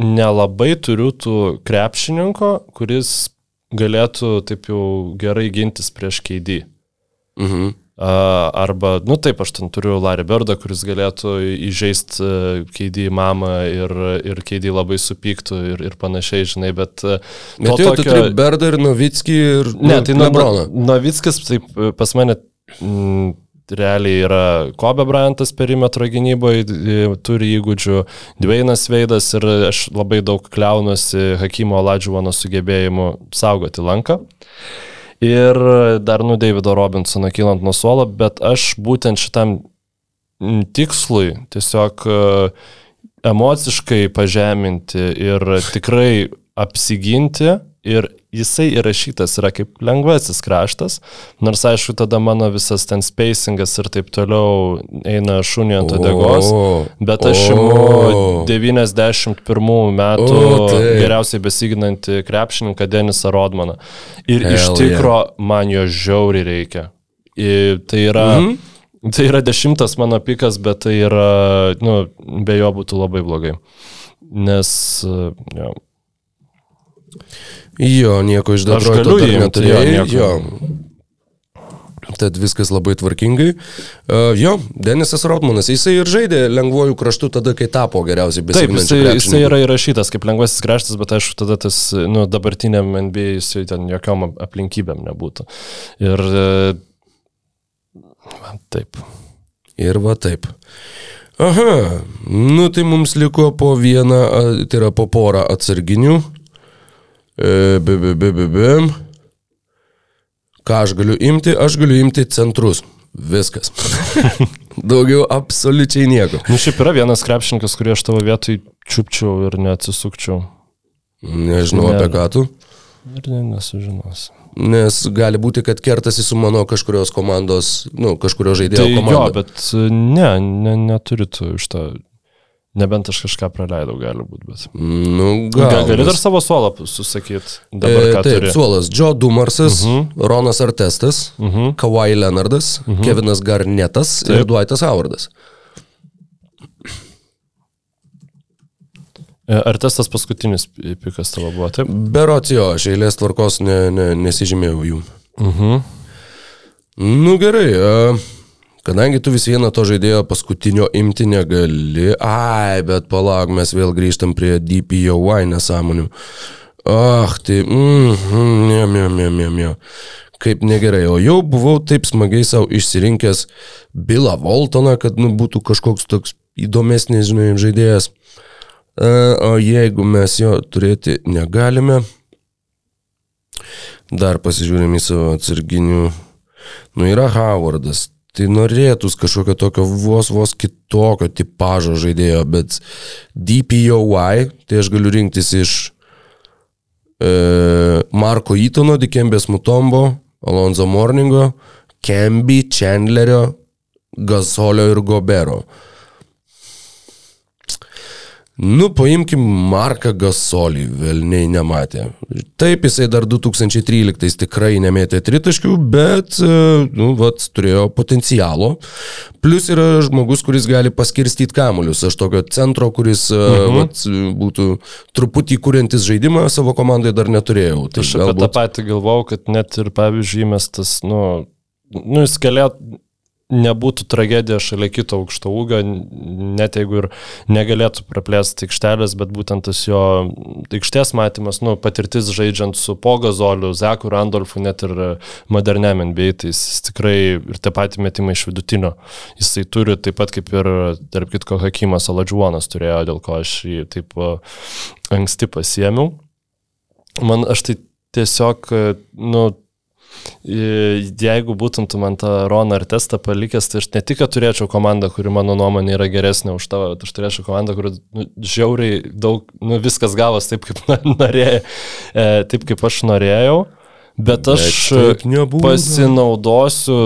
nelabai turiu tų krepšininko, kuris galėtų taip jau gerai gintis prieš keidį. Mhm. Arba, nu taip, aš ten turiu Larry Birdą, kuris galėtų įžeisti uh, keidį mamą ir, ir keidį labai supyktų ir, ir panašiai, žinai, bet... Bet jau tu turi Berdą ir Novickį ir Ne, nu, tai nuo Lebroną. Novickas taip e, pas mane mm, realiai yra Kobe Bryantas perimetro gynyboje, e, turi įgūdžių Dvainas Veidas ir aš labai daug kliaunuosi Hakimo Ladžiuono sugebėjimu saugoti lanką. Ir dar nu Davido Robinsono kylant nuo suolo, bet aš būtent šitam tikslui tiesiog e, emociškai pažeminti ir tikrai apsiginti ir jisai įrašytas yra kaip lengvasis kraštas, nors aišku tada mano visas ten spacingas ir taip toliau eina šunį ant odegos, bet aš imu 91 metų O, taip. geriausiai besiginantį krepšininką Denisą Rodmaną. Ir Hell iš yeah. tikro man jo žiauriai reikia. Ir tai yra... Mhm. Tai yra dešimtas mano pikas, bet tai yra, nu, be jo būtų labai blogai. Nes, jo, Jo, nieko iš imti, neturėjai. jo. Tad viskas labai tvarkingai. Uh, jo, Denisas Rotmanas, jisai ir žaidė lengvojų kraštų tada, kai tapo geriausiai Taip, besiginančiu jisai, jisai krepšininku. yra įrašytas kaip lengvasis kraštas, bet aišku, tada tas, nu, dabartiniam NBA jisai ten jokiom ap- aplinkybėm nebūtų. Ir e, taip. Ir va taip. Aha, nu tai mums liko po vieną, tai yra po porą atsarginių. Be, be, be, be. ką aš galiu imti, aš galiu imti centrus. Viskas. Daugiau absoliučiai nieko. Nu, šiaip yra vienas krepšininkas, kurį aš tavo vietoj čiupčiau ir neatsisukčiau. Nežinau Ne. apie ką tu. Ir ne, nesužinosi. Nes gali būti, kad kertasi su mano kažkurios komandos, nu, kažkurio žaidėjo Tai jo, komanda. bet e, ne, ne neturi tu iš to. Nebent aš kažką praleidau, gali būti, bet. Nu, Gal, gal. gali dar savo suolą susakyti. Dabar E, ką taip, turi. suolas. Joe Dumarsas, uh Mhm. -huh. Ronas Artestas, uh Mhm. -huh. Kawhi Leonardas, uh -huh. Kevinas Garnetas taip. ir. Dwightas Howardas. E, Ar testas paskutinis pi- pikas tavo buvo, taip? Berots jo, aš eilės tvarkos ne, ne, nesižymėjau jų. Mhm. Nu gerai, a, kadangi tu vis vieną to žaidėjo paskutinio imti negali, ai, bet palauk, mes vėl grįžtam prie DPOY nesąmonių. Ach, tai, mm, ne, ne, ne, ne, ne. Kaip negerai, o jau buvau taip smagiai savo išsirinkęs Billą Voltoną, kad nu, būtų kažkoks toks įdomesnis, žinai, žaidėjas. A, O jeigu mes jo turėti negalime, dar pasižiūrėm į savo atsarginių Nu yra Howardas. Tai norėtus kažkokio tokio vos vos kitokio tipožo žaidėjo, bet DPOY, tai aš galiu rinktis iš e, Marko Įtono, Dikembės Mutombo, Alonso Morningo, Kemby, Chandlerio, Gasolio ir Gobero. Nu, paimkim Marką Gasolį, velniai nematė. Taip, jisai dar 2013 tikrai nemetė tritaškių, bet, e, nu, vat, turėjo potencialo. Plus yra žmogus, kuris gali paskirstyti kamuolius. Aš tokio centro, kuris uh -huh. vat, būtų truputį kūrintis žaidimą savo komandai dar neturėjau. Tai Aš apie tą patį galvau, kad net ir, pavyzdžiui, mes tas, nu, nu jis galėtų, nebūtų tragedija šalia kito aukšto ūgio, net jeigu ir negalėtų praplėsti aikštelės, bet būtent tas jo aikštės matymas, nu, patirtis žaidžiant su Pogazoliu, Zeku Randolfu, net ir moderniam NBA, tai jis tikrai ir tie patys metimai iš vidutinio. Jisai turi taip pat kaip ir, tarp kitko, Hakimas Aladžuonas turėjo, dėl ko aš jį taip anksti pasiemiau. Man aš tai tiesiog, nu, Jeigu būtum tu man tą Roną ar testą palikęs, tai aš ne tik, kad turėčiau komandą, kuri mano nuomonė yra geresnė už tavo, bet aš turėčiau komandą, kuri nu, žiauriai daug, nu, viskas gavos taip, kaip norėjau, e, taip, kaip aš norėjau, bet aš nebūna. pasinaudosiu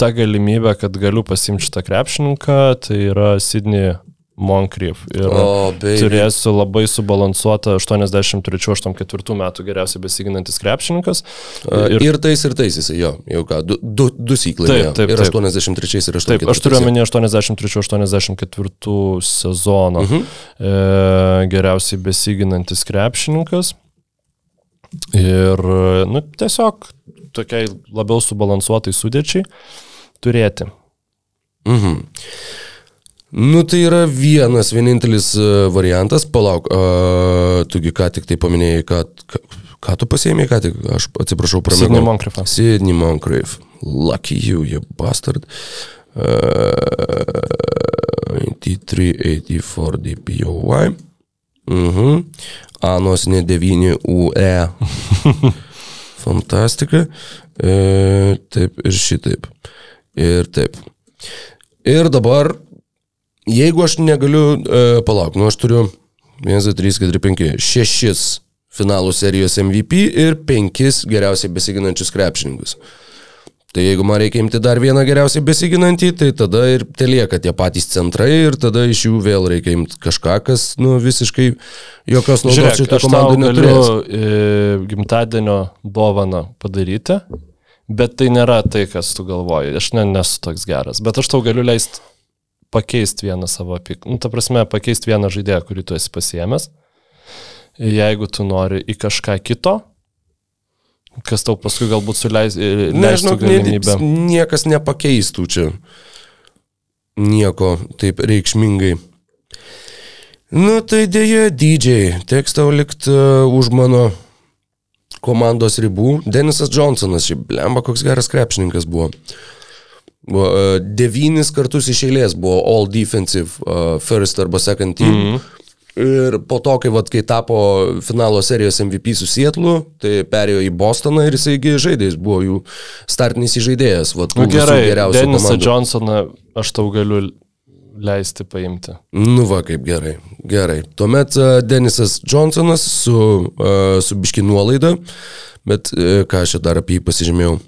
tą galimybę, kad galiu pasimti šitą krepšininką, tai yra Sidney Moncrief. Ir O, baby. turėsiu labai subalansuotą 83-84 metų geriausiai besiginantis krepšininkas. Ir, ir tais, ir tais jisai, jo, jau ką, du, du, du syklai. Taip, taip, Ir taip. 83 ir 84. Taip, aš turiu omeny 83-84 sezoną. Mhm. E, geriausiai besiginantis krepšininkas. Ir, nu, tiesiog tokiai labiau subalansuotai sudėčiai turėti. Mhm. Nu, tai yra vienas, vienintelis e, variantas. Palauk, uh, tugi ką tik tai paminėjai, kad... Ką, ką tu pasėmėjai, ką tik, aš atsiprašau, Sidney pramėgau. Moncriefą. Sidney Moncrief. Lucky you, you bastard. Uh, 83, 84 DPOY. Mhm. Anos ne 9 UE. Fantastika. E, taip ir šitaip. Ir taip. Ir dabar, jeigu aš negaliu, e, palauk, nu aš turiu 1, 2, 3, 4, 5, 6 finalų serijos MVP ir 5 geriausiai besiginančius krepšininkus. Tai jeigu man reikia imti dar vieną geriausiai besiginantį, tai tada ir te lieka tie patys centrai ir tada iš jų vėl reikia imti kažką, kas nu, visiškai jokios naudos aš tau komandą galiu neturės. e, gimtadienio dovaną padaryti, bet tai nėra tai, kas tu galvoji. Aš ne, nesu toks geras, bet aš tau galiu leisti pakeisti vieną savo pik. Nu, ta prasme, pakeisti vieną žaidėją, kurį tu esi pasiemęs. Jeigu tu nori į kažką kito, kas tau paskui galbūt suleis, e, leistų Nežinau, galimybę. niekas nepakeistų čia nieko taip reikšmingai. Nu tai dėja, DJ, teks tau likti uh, už mano komandos ribų. Denisas Johnsonas, šiaip blemba, koks geras krepšininkas buvo. buvo uh, devynis kartus iš eilės buvo All Defensive uh, First arba Second Team. Mm -hmm. Ir po to, kai, vat, kai tapo finalo serijos MVP su Sietlu, tai perėjo į Bostoną ir jisai žaidė, jis buvo jų startinis įžaidėjas. Vat, Nu, gerai, Denisą. Johnsoną aš tau galiu leisti paimti. Nu va, kaip gerai. Gerai. Tuomet uh, Denisas Johnsonas su, uh, su biški nuolaida, bet uh, ką aš dar apie jį pasižymėjau.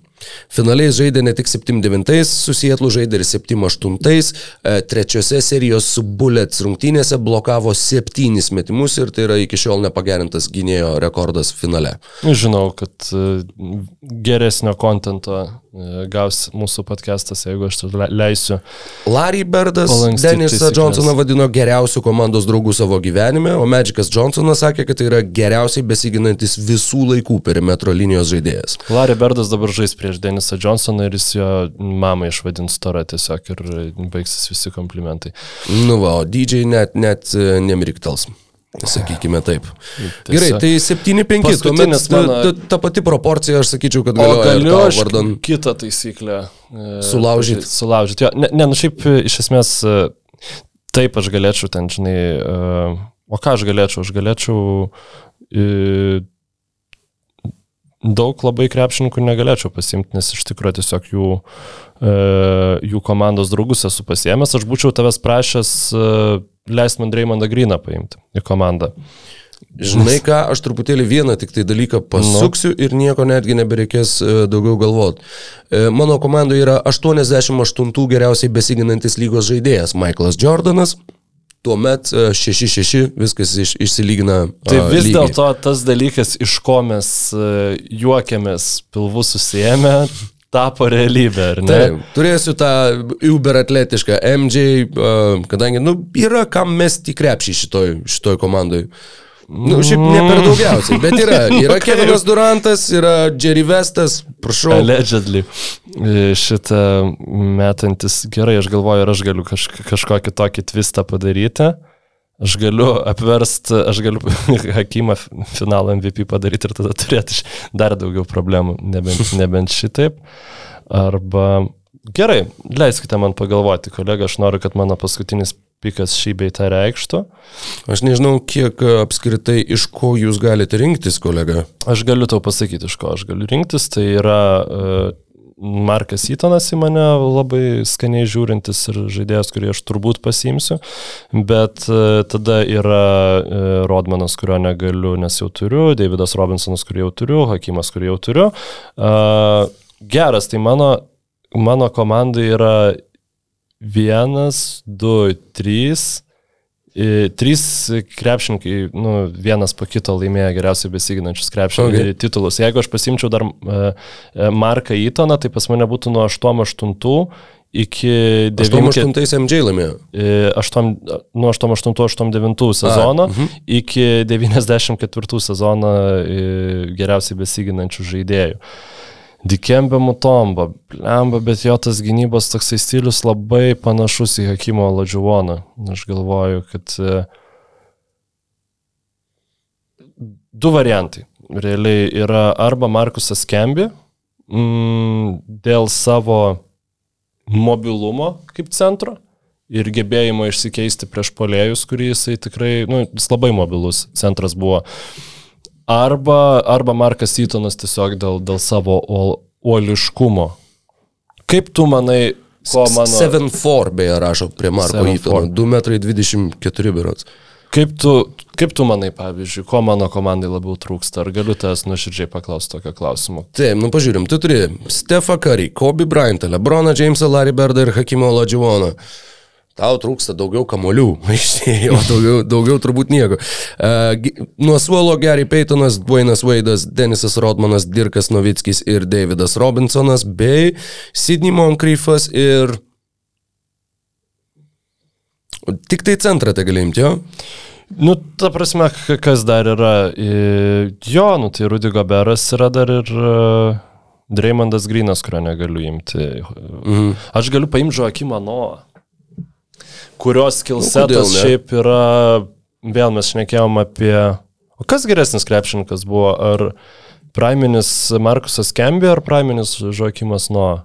Finaliai žaidė ne tik 7-9, su Sietlu žaidė ir 7-8, e, trečiose serijos su Bullets rungtynėse blokavo 7 metimus ir tai yra iki šiol nepagerintas gynėjo rekordas finale. Žinau, kad e, geresnio kontento gaus mūsų podcastas, jeigu aš le- leisiu. Larry Birdas Denisą. Johnsoną vadino geriausiu komandos draugu savo gyvenime, o Magicas Johnsonas sakė, kad tai yra geriausiai besiginantis visų laikų perimetro linijos žaidėjas. Larry Birdas dabar žais prieš Denisą Johnsoną ir jis jo mamą išvadins storą tiesiog ir baigsis visi komplimentai. Nu va, o DJ net, net e, nemiriktels. Sakykime taip. Gerai, tai 7-5, tuomet mano- ta, ta pati proporcija, aš sakyčiau, kad galioja galiu aš vardan. kitą taisyklę. e, Sulaužyt. Sulaužyti. Ne, ne, nu šiaip e, iš esmės e, taip aš galėčiau ten, žinai, e, o ką aš galėčiau? Aš galėčiau e, daug labai krepšininkų negalėčiau pasimti, nes iš tikrųjų tiesiog jų, e, jų komandos draugus esu pasiemęs. Aš būčiau tavęs prašęs e, leisti man Dreymondą Greeną paimti į komandą. Žinai ką, aš truputėlį vieną tik tai dalyką pasuksiu Nu. ir nieko netgi nebereikės e, daugiau galvoti. Mano komandoje yra 88 geriausiai besiginantis lygos žaidėjas Michaelas Jordanas. Tuomet e, 6-6 viskas iš, išsilygina. Tai a, vis dėlto tas dalykas, iš ko mes e, juokiamės pilvus susijęme, tapo realybė, ar ne? Taip, turėsiu tą uber atletišką MJ, kadangi, nu, yra kam mesti krepšį šitoj, šitoj komandai. Nu, šiaip ne per daugiausiai, bet yra. Yra. Kevinas Durantas, yra Jerry Vestas, prašau. Allegedly. E, Šitą metantis gerai, aš galvoju, ar aš galiu kaž, kažkokį tokį twistą padaryti. Aš galiu apverst, aš galiu Hakimą finalo MVP padaryti ir tada turėti dar daugiau problemų, nebent, nebent šitaip. Arba gerai, leiskite man pagalvoti, kolega, aš noriu, kad mano paskutinis pikas šį beitą reikštų. Aš nežinau, kiek e, apskritai iš ko jūs galite rinktis, kolega. Aš galiu tau pasakyti, iš ko aš galiu rinktis. Tai yra uh, Markas Įtonas į mane labai skaniai žiūrintis ir žaidėjas, kurį aš turbūt pasimsiu. Bet uh, tada yra Rodmanas, kurio negaliu, nes jau turiu, Davidas Robinsonas, kurį jau turiu, Hakimas, kurį jau turiu. Geras, tai mano, mano komandai yra vienas, du, trys. Trys krepšininkai, nu, vienas po kito laimėjo geriausiai besiginančius krepšininkai Okay. titulus. Jeigu aš pasimčiau dar uh, Marką Įtoną, tai pas mane būtų nuo 8-8 iki 9 98 MJ laimėjo. nuo 88-89 sezono mhm. iki 94 sezono e, geriausiai besiginančių žaidėjų. Dikembe Mutomba, lemba, bet jo tas gynybos toksai stilius labai panašus į Hakimo Ladžiuoną. Aš galvoju, kad e, du variantai. Realiai yra arba Markusas Kembi mm, dėl savo mobilumo kaip centro ir gebėjimo išsikeisti prieš polėjus, kurį jisai tikrai, nu, jis labai mobilus centras buvo. Arba, arba Markas Įtonas tiesiog dėl, dėl savo ol, uoliškumo. Kaip tu manai, ko mano... 7-4 beje rašo prie Marko 7'4". Įtono. 2,24 m berots. Kaip tu, kaip tu manai, pavyzdžiui, ko mano komandai labiau trūksta? Ar galiu tavęs nuoširdžiai paklausti tokio klausimo? Taip, nu pažiūrim, tu turi Stefą Curry, Kobe Bryantą, Lebroną Jamesą, Larry Birdą ir Hakimo Ladživoną. Tau trūksta daugiau kamolių, o daugiau, daugiau turbūt nieko. Uh, nuo suolo Gary Paytonas, Dwaynas Waidas, Denisas Rodmanas, Dirkas Novickis ir Davidas Robinsonas, bei Sidney Moncriefas ir... Tik tai centrą tai galim, jo? Nu, ta prasme, kas dar yra? E, Jo, nu tai Rudy Goberas yra dar ir e, Dreymondas Grinas, kurio negaliu imti. Mhm. Aš galiu paimti Joakimą Noą, kurios skillsetas ne? šiaip yra, vėl mes šnekėjom apie... O kas geresnis krepšininkas buvo? Ar Praiminis Markusas Kembi ar Praiminis Joakimas Noa?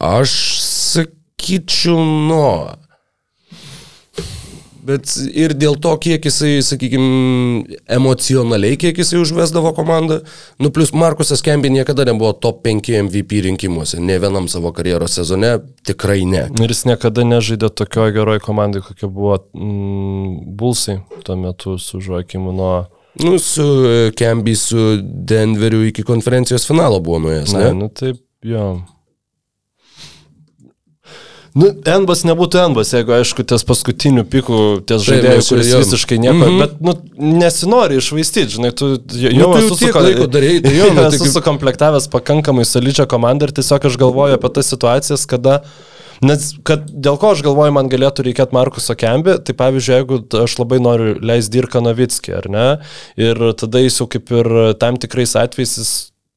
Aš sakyčiau nuo. Bet ir dėl to, kiek jisai, sakykime, emocionaliai, kiek jisai užvesdavo komandą. Nu, plus Markusas Kembi niekada nebuvo top 5 MVP rinkimuose, ne vienam savo karjeros sezone, tikrai ne. Ir jis niekada nežaidė tokioje geroje komandai, kokia buvo mm, Bulsai tuo metu su Žuokimu nuo... Nu, su Kembi, su Denveriu iki konferencijos finalo buvo nuėjęs, Ne, ne? nu taip, jo. Nu, Enbas nebūtų Enbas, jeigu, aišku, ties paskutiniu piku, ties čia kuris jo. visiškai nieko, mm. -hmm. bet, nu, nesinori išvaistyti, žinai, tu jau, Nu, esu tiek suko- laiko darei, tai jau esu kaip- sukomplektavęs pakankamai solidžią komandą ir tiesiog aš galvoju apie tas situacijas, kada Nes kad dėl ko aš galvoju, man galėtų reikėti Markuso Kembi, tai pavyzdžiui, jeigu aš labai noriu leisti Dirką Novickį, ar ne, ir tada jis jau kaip ir tam tikrais atvejais jis,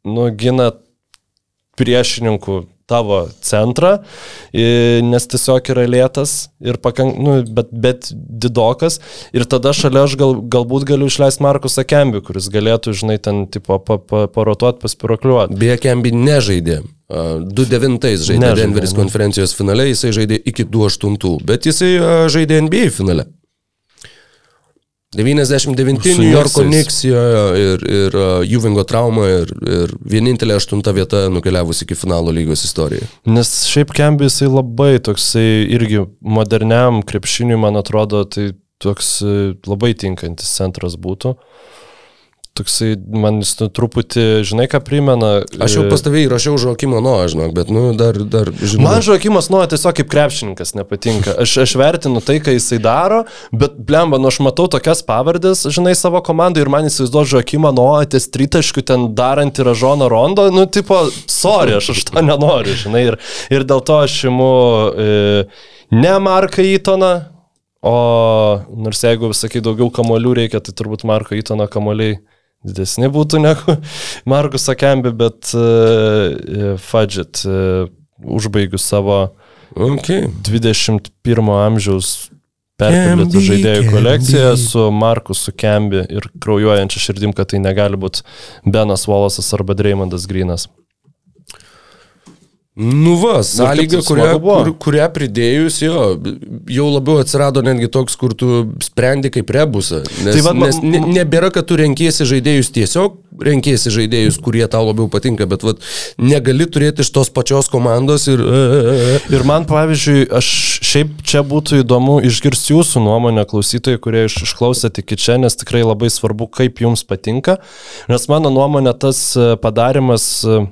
nu, gina priešininkų tavo centrą, nes tiesiog yra lėtas ir pakank, nu, bet, bet didokas. Ir tada šalia aš gal, galbūt galiu išleisti Markusą Kembį, kuris galėtų, žinai, ten tipo pa, pa, parotuoti, paspirokliuoti. Beje, Kembi nežaidė. A, 2-9 žaidė Denveris konferencijos finale, jisai žaidė iki 2-8, bet jisai žaidė NBA finale. 99 Su New Yorko jo, ir, ir a, Juvingo trauma ir, ir vienintelė aštunta vieta nukeliavusi iki finalo lygos istorijoje. Nes šiaip Kembi jisai labai toksai irgi moderniam krepšiniui, man atrodo, tai toks e, labai tinkantis centras būtų. Toksai, man jis nu, truputį, žinai, ką primena. Aš jau e, pas tavai įrašiau Žokimo Noą, žinok, bet, nu, dar, dar žinau. Man Žokimas nuo tiesiog kaip krepšininkas nepatinka. Aš, aš vertinu tai, ką jisai daro, bet blemba, nu aš matau tokias pavardės, žinai, savo komandai ir man įsivaizduoju Žokimą nuo ties tritaškių ten darant ir Žono rondo, nu tipo, sorry, aš aš to nenoriu, žinai, ir, ir dėl to aš imu e, ne Marką Įtoną, o nors jeigu, sakai, daugiau kamolių reikia, tai turbūt Marko Įtono kamoliai didesni būtų negu Markus Akembi, bet uh, Fudget uh, užbaigiu savo Okay. 21 amžiaus perpildytų žaidėjų kolekciją su Markusu Kembi ir kraujuojančia širdim, kad tai negali būti Benas Wallace'as arba Dreymondas Grinas. Nu va, sąlyga, kurią, kur, kurią pridėjus, jo, jau labiau atsirado netgi toks, kur tu sprendi kaip rebusą. Nes, Tai va, nes ne, nebėra, kad tu renkiesi žaidėjus tiesiog, renkiesi žaidėjus, kurie tau labiau patinka, bet vat, negali turėti iš tos pačios komandos ir... e, Ir man, pavyzdžiui, aš šiaip čia būtų įdomu išgirsti jūsų nuomonę, klausytojai, kurie iš, išklausėte iki čia, nes tikrai labai svarbu, kaip jums patinka. Nes mano nuomonė tas e, padarimas, e,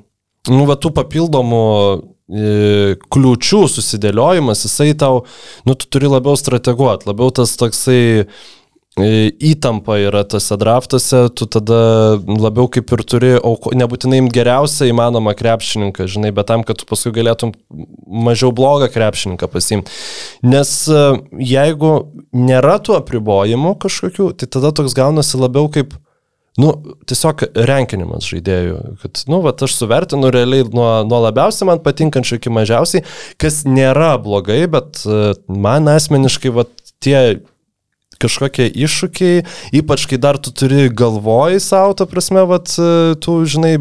nu, va, tų papildomų e, kliūčių susidėliojimas, jisai tau, nu, tu turi labiau strateguoti, labiau tas toksai e, įtampa yra tose draftuose, tu tada labiau kaip ir turi, auko- nebūtinai imti geriausią įmanomą krepšininką, žinai, bet tam, kad tu paskui galėtum mažiau blogą krepšininką pasimti. Nes e, jeigu nėra tų apribojimų kažkokių, tai tada toks gaunasi labiau kaip Nu, tiesiog renkinimas žaidėjų, kad, nu, va, aš suvertinu realiai nuo, nuo labiausiai man patinkančių iki mažiausiai, kas nėra blogai, bet e, man asmeniškai, va, tie kažkokie iššūkiai, ypač kai dar tu turi galvoj savo, ta prasme, vat, e, tu, žinai,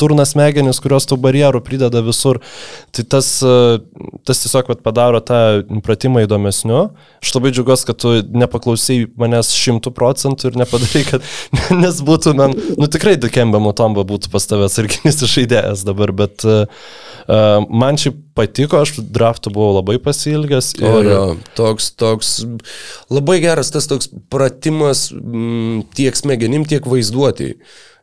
durnas smegenis, kurios tų barjerų prideda visur, tai tas, e, tas tiesiog vat, padaro tą pratimą įdomesniu. Aš labai džiugiuosi, kad tu nepaklausai manęs šimtų procentų ir nepadarai, kad, nes būtų, man, nu tikrai Dukembe Mutomba būtų pas tavęs sarginis žaidėjas dabar, bet uh, man šiaip patiko, aš draftų buvau labai pasilgęs. O Ir, jo, toks, toks labai geras tas toks pratimas m, tiek smegenim, tiek vaizduotėjai.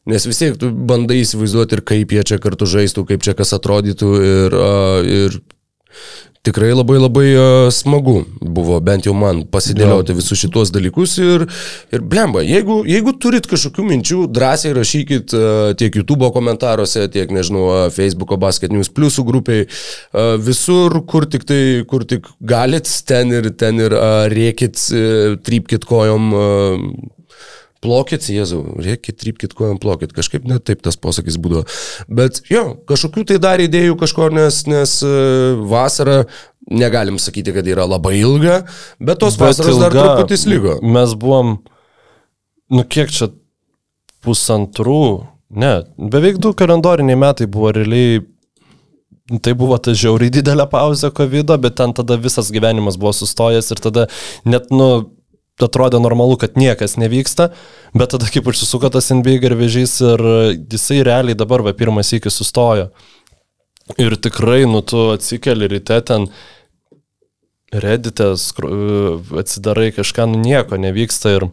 Nes vis tiek tu bandai įsivaizduoti ir kaip jie čia kartu žaistų, kaip čia kas atrodytų ir, a, ir tikrai labai labai a, smagu buvo bent jau man pasidėlioti visus šitos dalykus ir, ir blemba, jeigu, jeigu turit kažkokių minčių, drąsiai rašykit a, tiek YouTube komentaruose, tiek, nežinau, a, Facebook'o Basket News Plusų grupiai, visur, kur tik tai, kur tik galit, ten ir, ten ir rėkit, e, trypkit kojom. Plokit, Jėzau, reikia trypkit kojom plokit. Kažkaip net taip tas posakis būdavo. Bet jo, kažkokių tai dar idėjų kažko, nes, nes e, vasara, negalim sakyti, kad yra labai ilga, bet tos Bet vasaros dar ilga. truputį slygo. Mes buvom, nu kiek čia pusantrų, ne, beveik du kalendoriniai metai buvo realiai tai buvo ta žiauriai didelė pauzė COVID, bet ten tada visas gyvenimas buvo sustojęs ir tada net, nu, atrodė normalu, kad niekas nevyksta, bet tada kaip užsisuko tas NBA garvežys ir jisai realiai dabar va pirmas iki sustojo. Ir tikrai, nu, tu atsikeli ryte ten, reditė, atsidarai kažką, nu, nieko nevyksta ir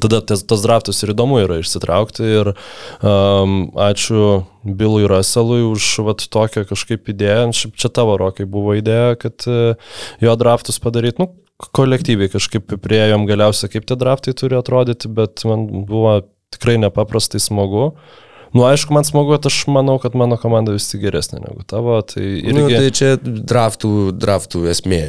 tada tas, tas draftus ir įdomu yra išsitraukti ir um, ačiū Bilui Russellui už vat, tokią kažkaip idėją, šiaip čia tavo rokai buvo idėja, kad uh, jo draftus padaryti, nu, kolektyviai kažkaip prieėjom galiausiai, kaip tie draftai turi atrodyti, bet man buvo tikrai nepaprastai smagu. Nu, aišku, man smagu, kad aš manau, kad mano komanda vis tik geresnė negu tavo. Tai, irgi... Nu, tai čia draftų, draftų esmė.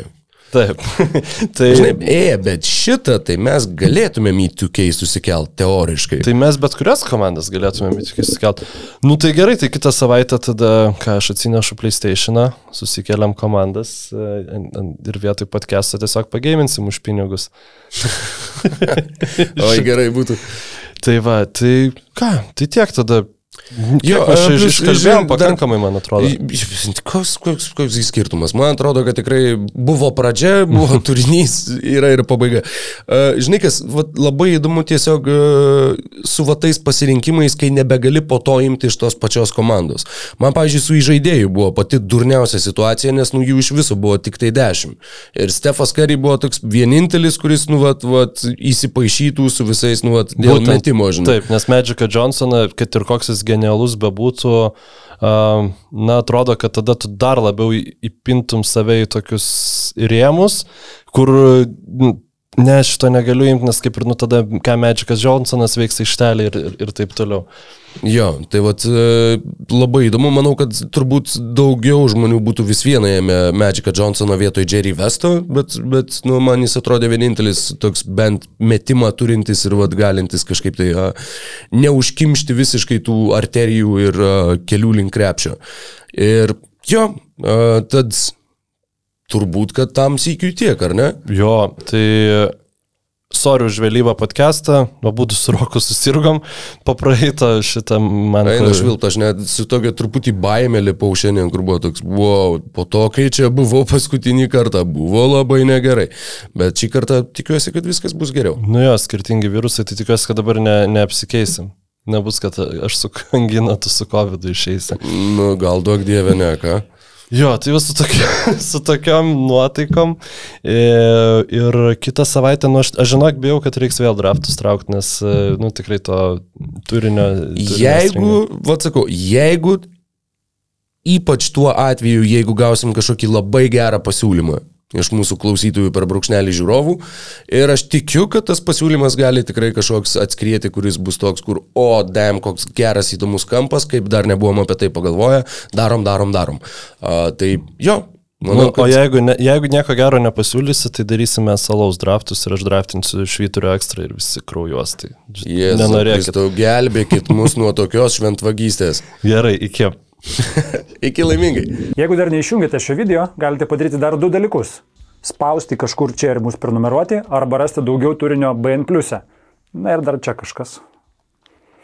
Taip. tai, Žinai, e, bet šitą tai mes galėtumėm į 2K susikelt teoriškai. tai mes bet kurias komandas galėtumėm tik įsikelt. Nu tai gerai, tai kitą savaitę tada, ką aš atsinešu PlayStation'ą, susikeliam komandas e, ir vietoj podcast'o tiesiog pageiminsim už pinigus. Oi, gerai būtų. Tai va, tai ką, tai tiek tada. Jo, Jo, aš e, dar- pakankamai, man atrodo. Koks, koks, koks skirtumas? Man atrodo, kad tikrai buvo pradžia, buvo turinys, yra ir pabaiga. Uh, žinai, kas vat, labai įdomu tiesiog uh, su vatais pasirinkimais, kai nebegali po to imti iš tos pačios komandos. Man, pavyzdžiui, su įžaidėjų buvo pati durniausia situacija, nes nu jų iš viso buvo tik tai dešimt. Ir Stefas Curry buvo toks vienintelis, kuris, nu, vat, vat, įsipaišytų su visais, nu, vat, dėl Būtent, metimo, žinai. Taip, nes Magica Johnsoną, kad ir koks jis genialus bebūtų, na, atrodo, kad tada tu dar labiau įpintum save į tokius rėmus, kur ne, šito negaliu imti, nes kaip ir nu tada, ką Magicas Johnsonas veiks aikštelė ir, ir, ir taip toliau. Jo, tai vat e, labai įdomu, manau, kad turbūt daugiau žmonių būtų vis viena jame Magica Johnsono vietoj Jerry Vesto, bet, bet nu, man jis atrodė vienintelis toks bent metimą turintis ir vat galintis kažkaip tai a, neužkimšti visiškai tų arterijų ir a, kelių link krepšio. Ir jo, a, tad turbūt, kad tam sykiui tiek, ar ne? Jo, tai sorry už vėlyvą podcastą, abu su Roku susirgom, papraeitą šitą man. Eina švilt, aš net su tokia truputį baimė lipau šiandien, kur buvo toks, wow, po to, kai čia buvau paskutinį kartą, buvo labai negerai. Bet šį kartą tikiuosi, kad viskas bus geriau. Nu jo, skirtingi virusai, tai tikiuosi, kad dabar ne, neapsikeisim. Nebus, kad aš su angina, tu su COVID išeisi. Nu, gal duok dievę, ne ką. Jo, tai jau su, tokia, su tokiam nuotaikom. E, Ir kitą savaitę, nu, aš, aš žinok, bijau, kad reiks vėl draftus traukti, nes, e, nu, tikrai to turinio. turinio Jeigu, vad sakau, jeigu ypač tuo atveju, jeigu gausim kažkokį labai gerą pasiūlymą iš mūsų klausytojų per brūkšnelį žiūrovų. Ir aš tikiu, kad tas pasiūlymas gali tikrai kažkoks atskrieti, kuris bus toks, kur, o, dam, koks geras įdomus kampas, kaip dar nebuvom apie tai pagalvoję, darom, darom, darom. A, tai jo. Manau, nu, kad... O jeigu, ne, jeigu nieko gero nepasiūlysi, tai darysime salaus draftus ir aš draftinsiu švyturio ekstra ir visi kraujuos. Tai nenorėkit. Kristau, gelbėkit mus nuo tokios šventvagystės. Gerai, iki. Iki laimingai. Jeigu dar neišjungėte šio video, galite padaryti dar du dalykus. Spausti kažkur čia ir mus prenumeruoti, arba rasti daugiau turinio BN. Na ir dar čia kažkas.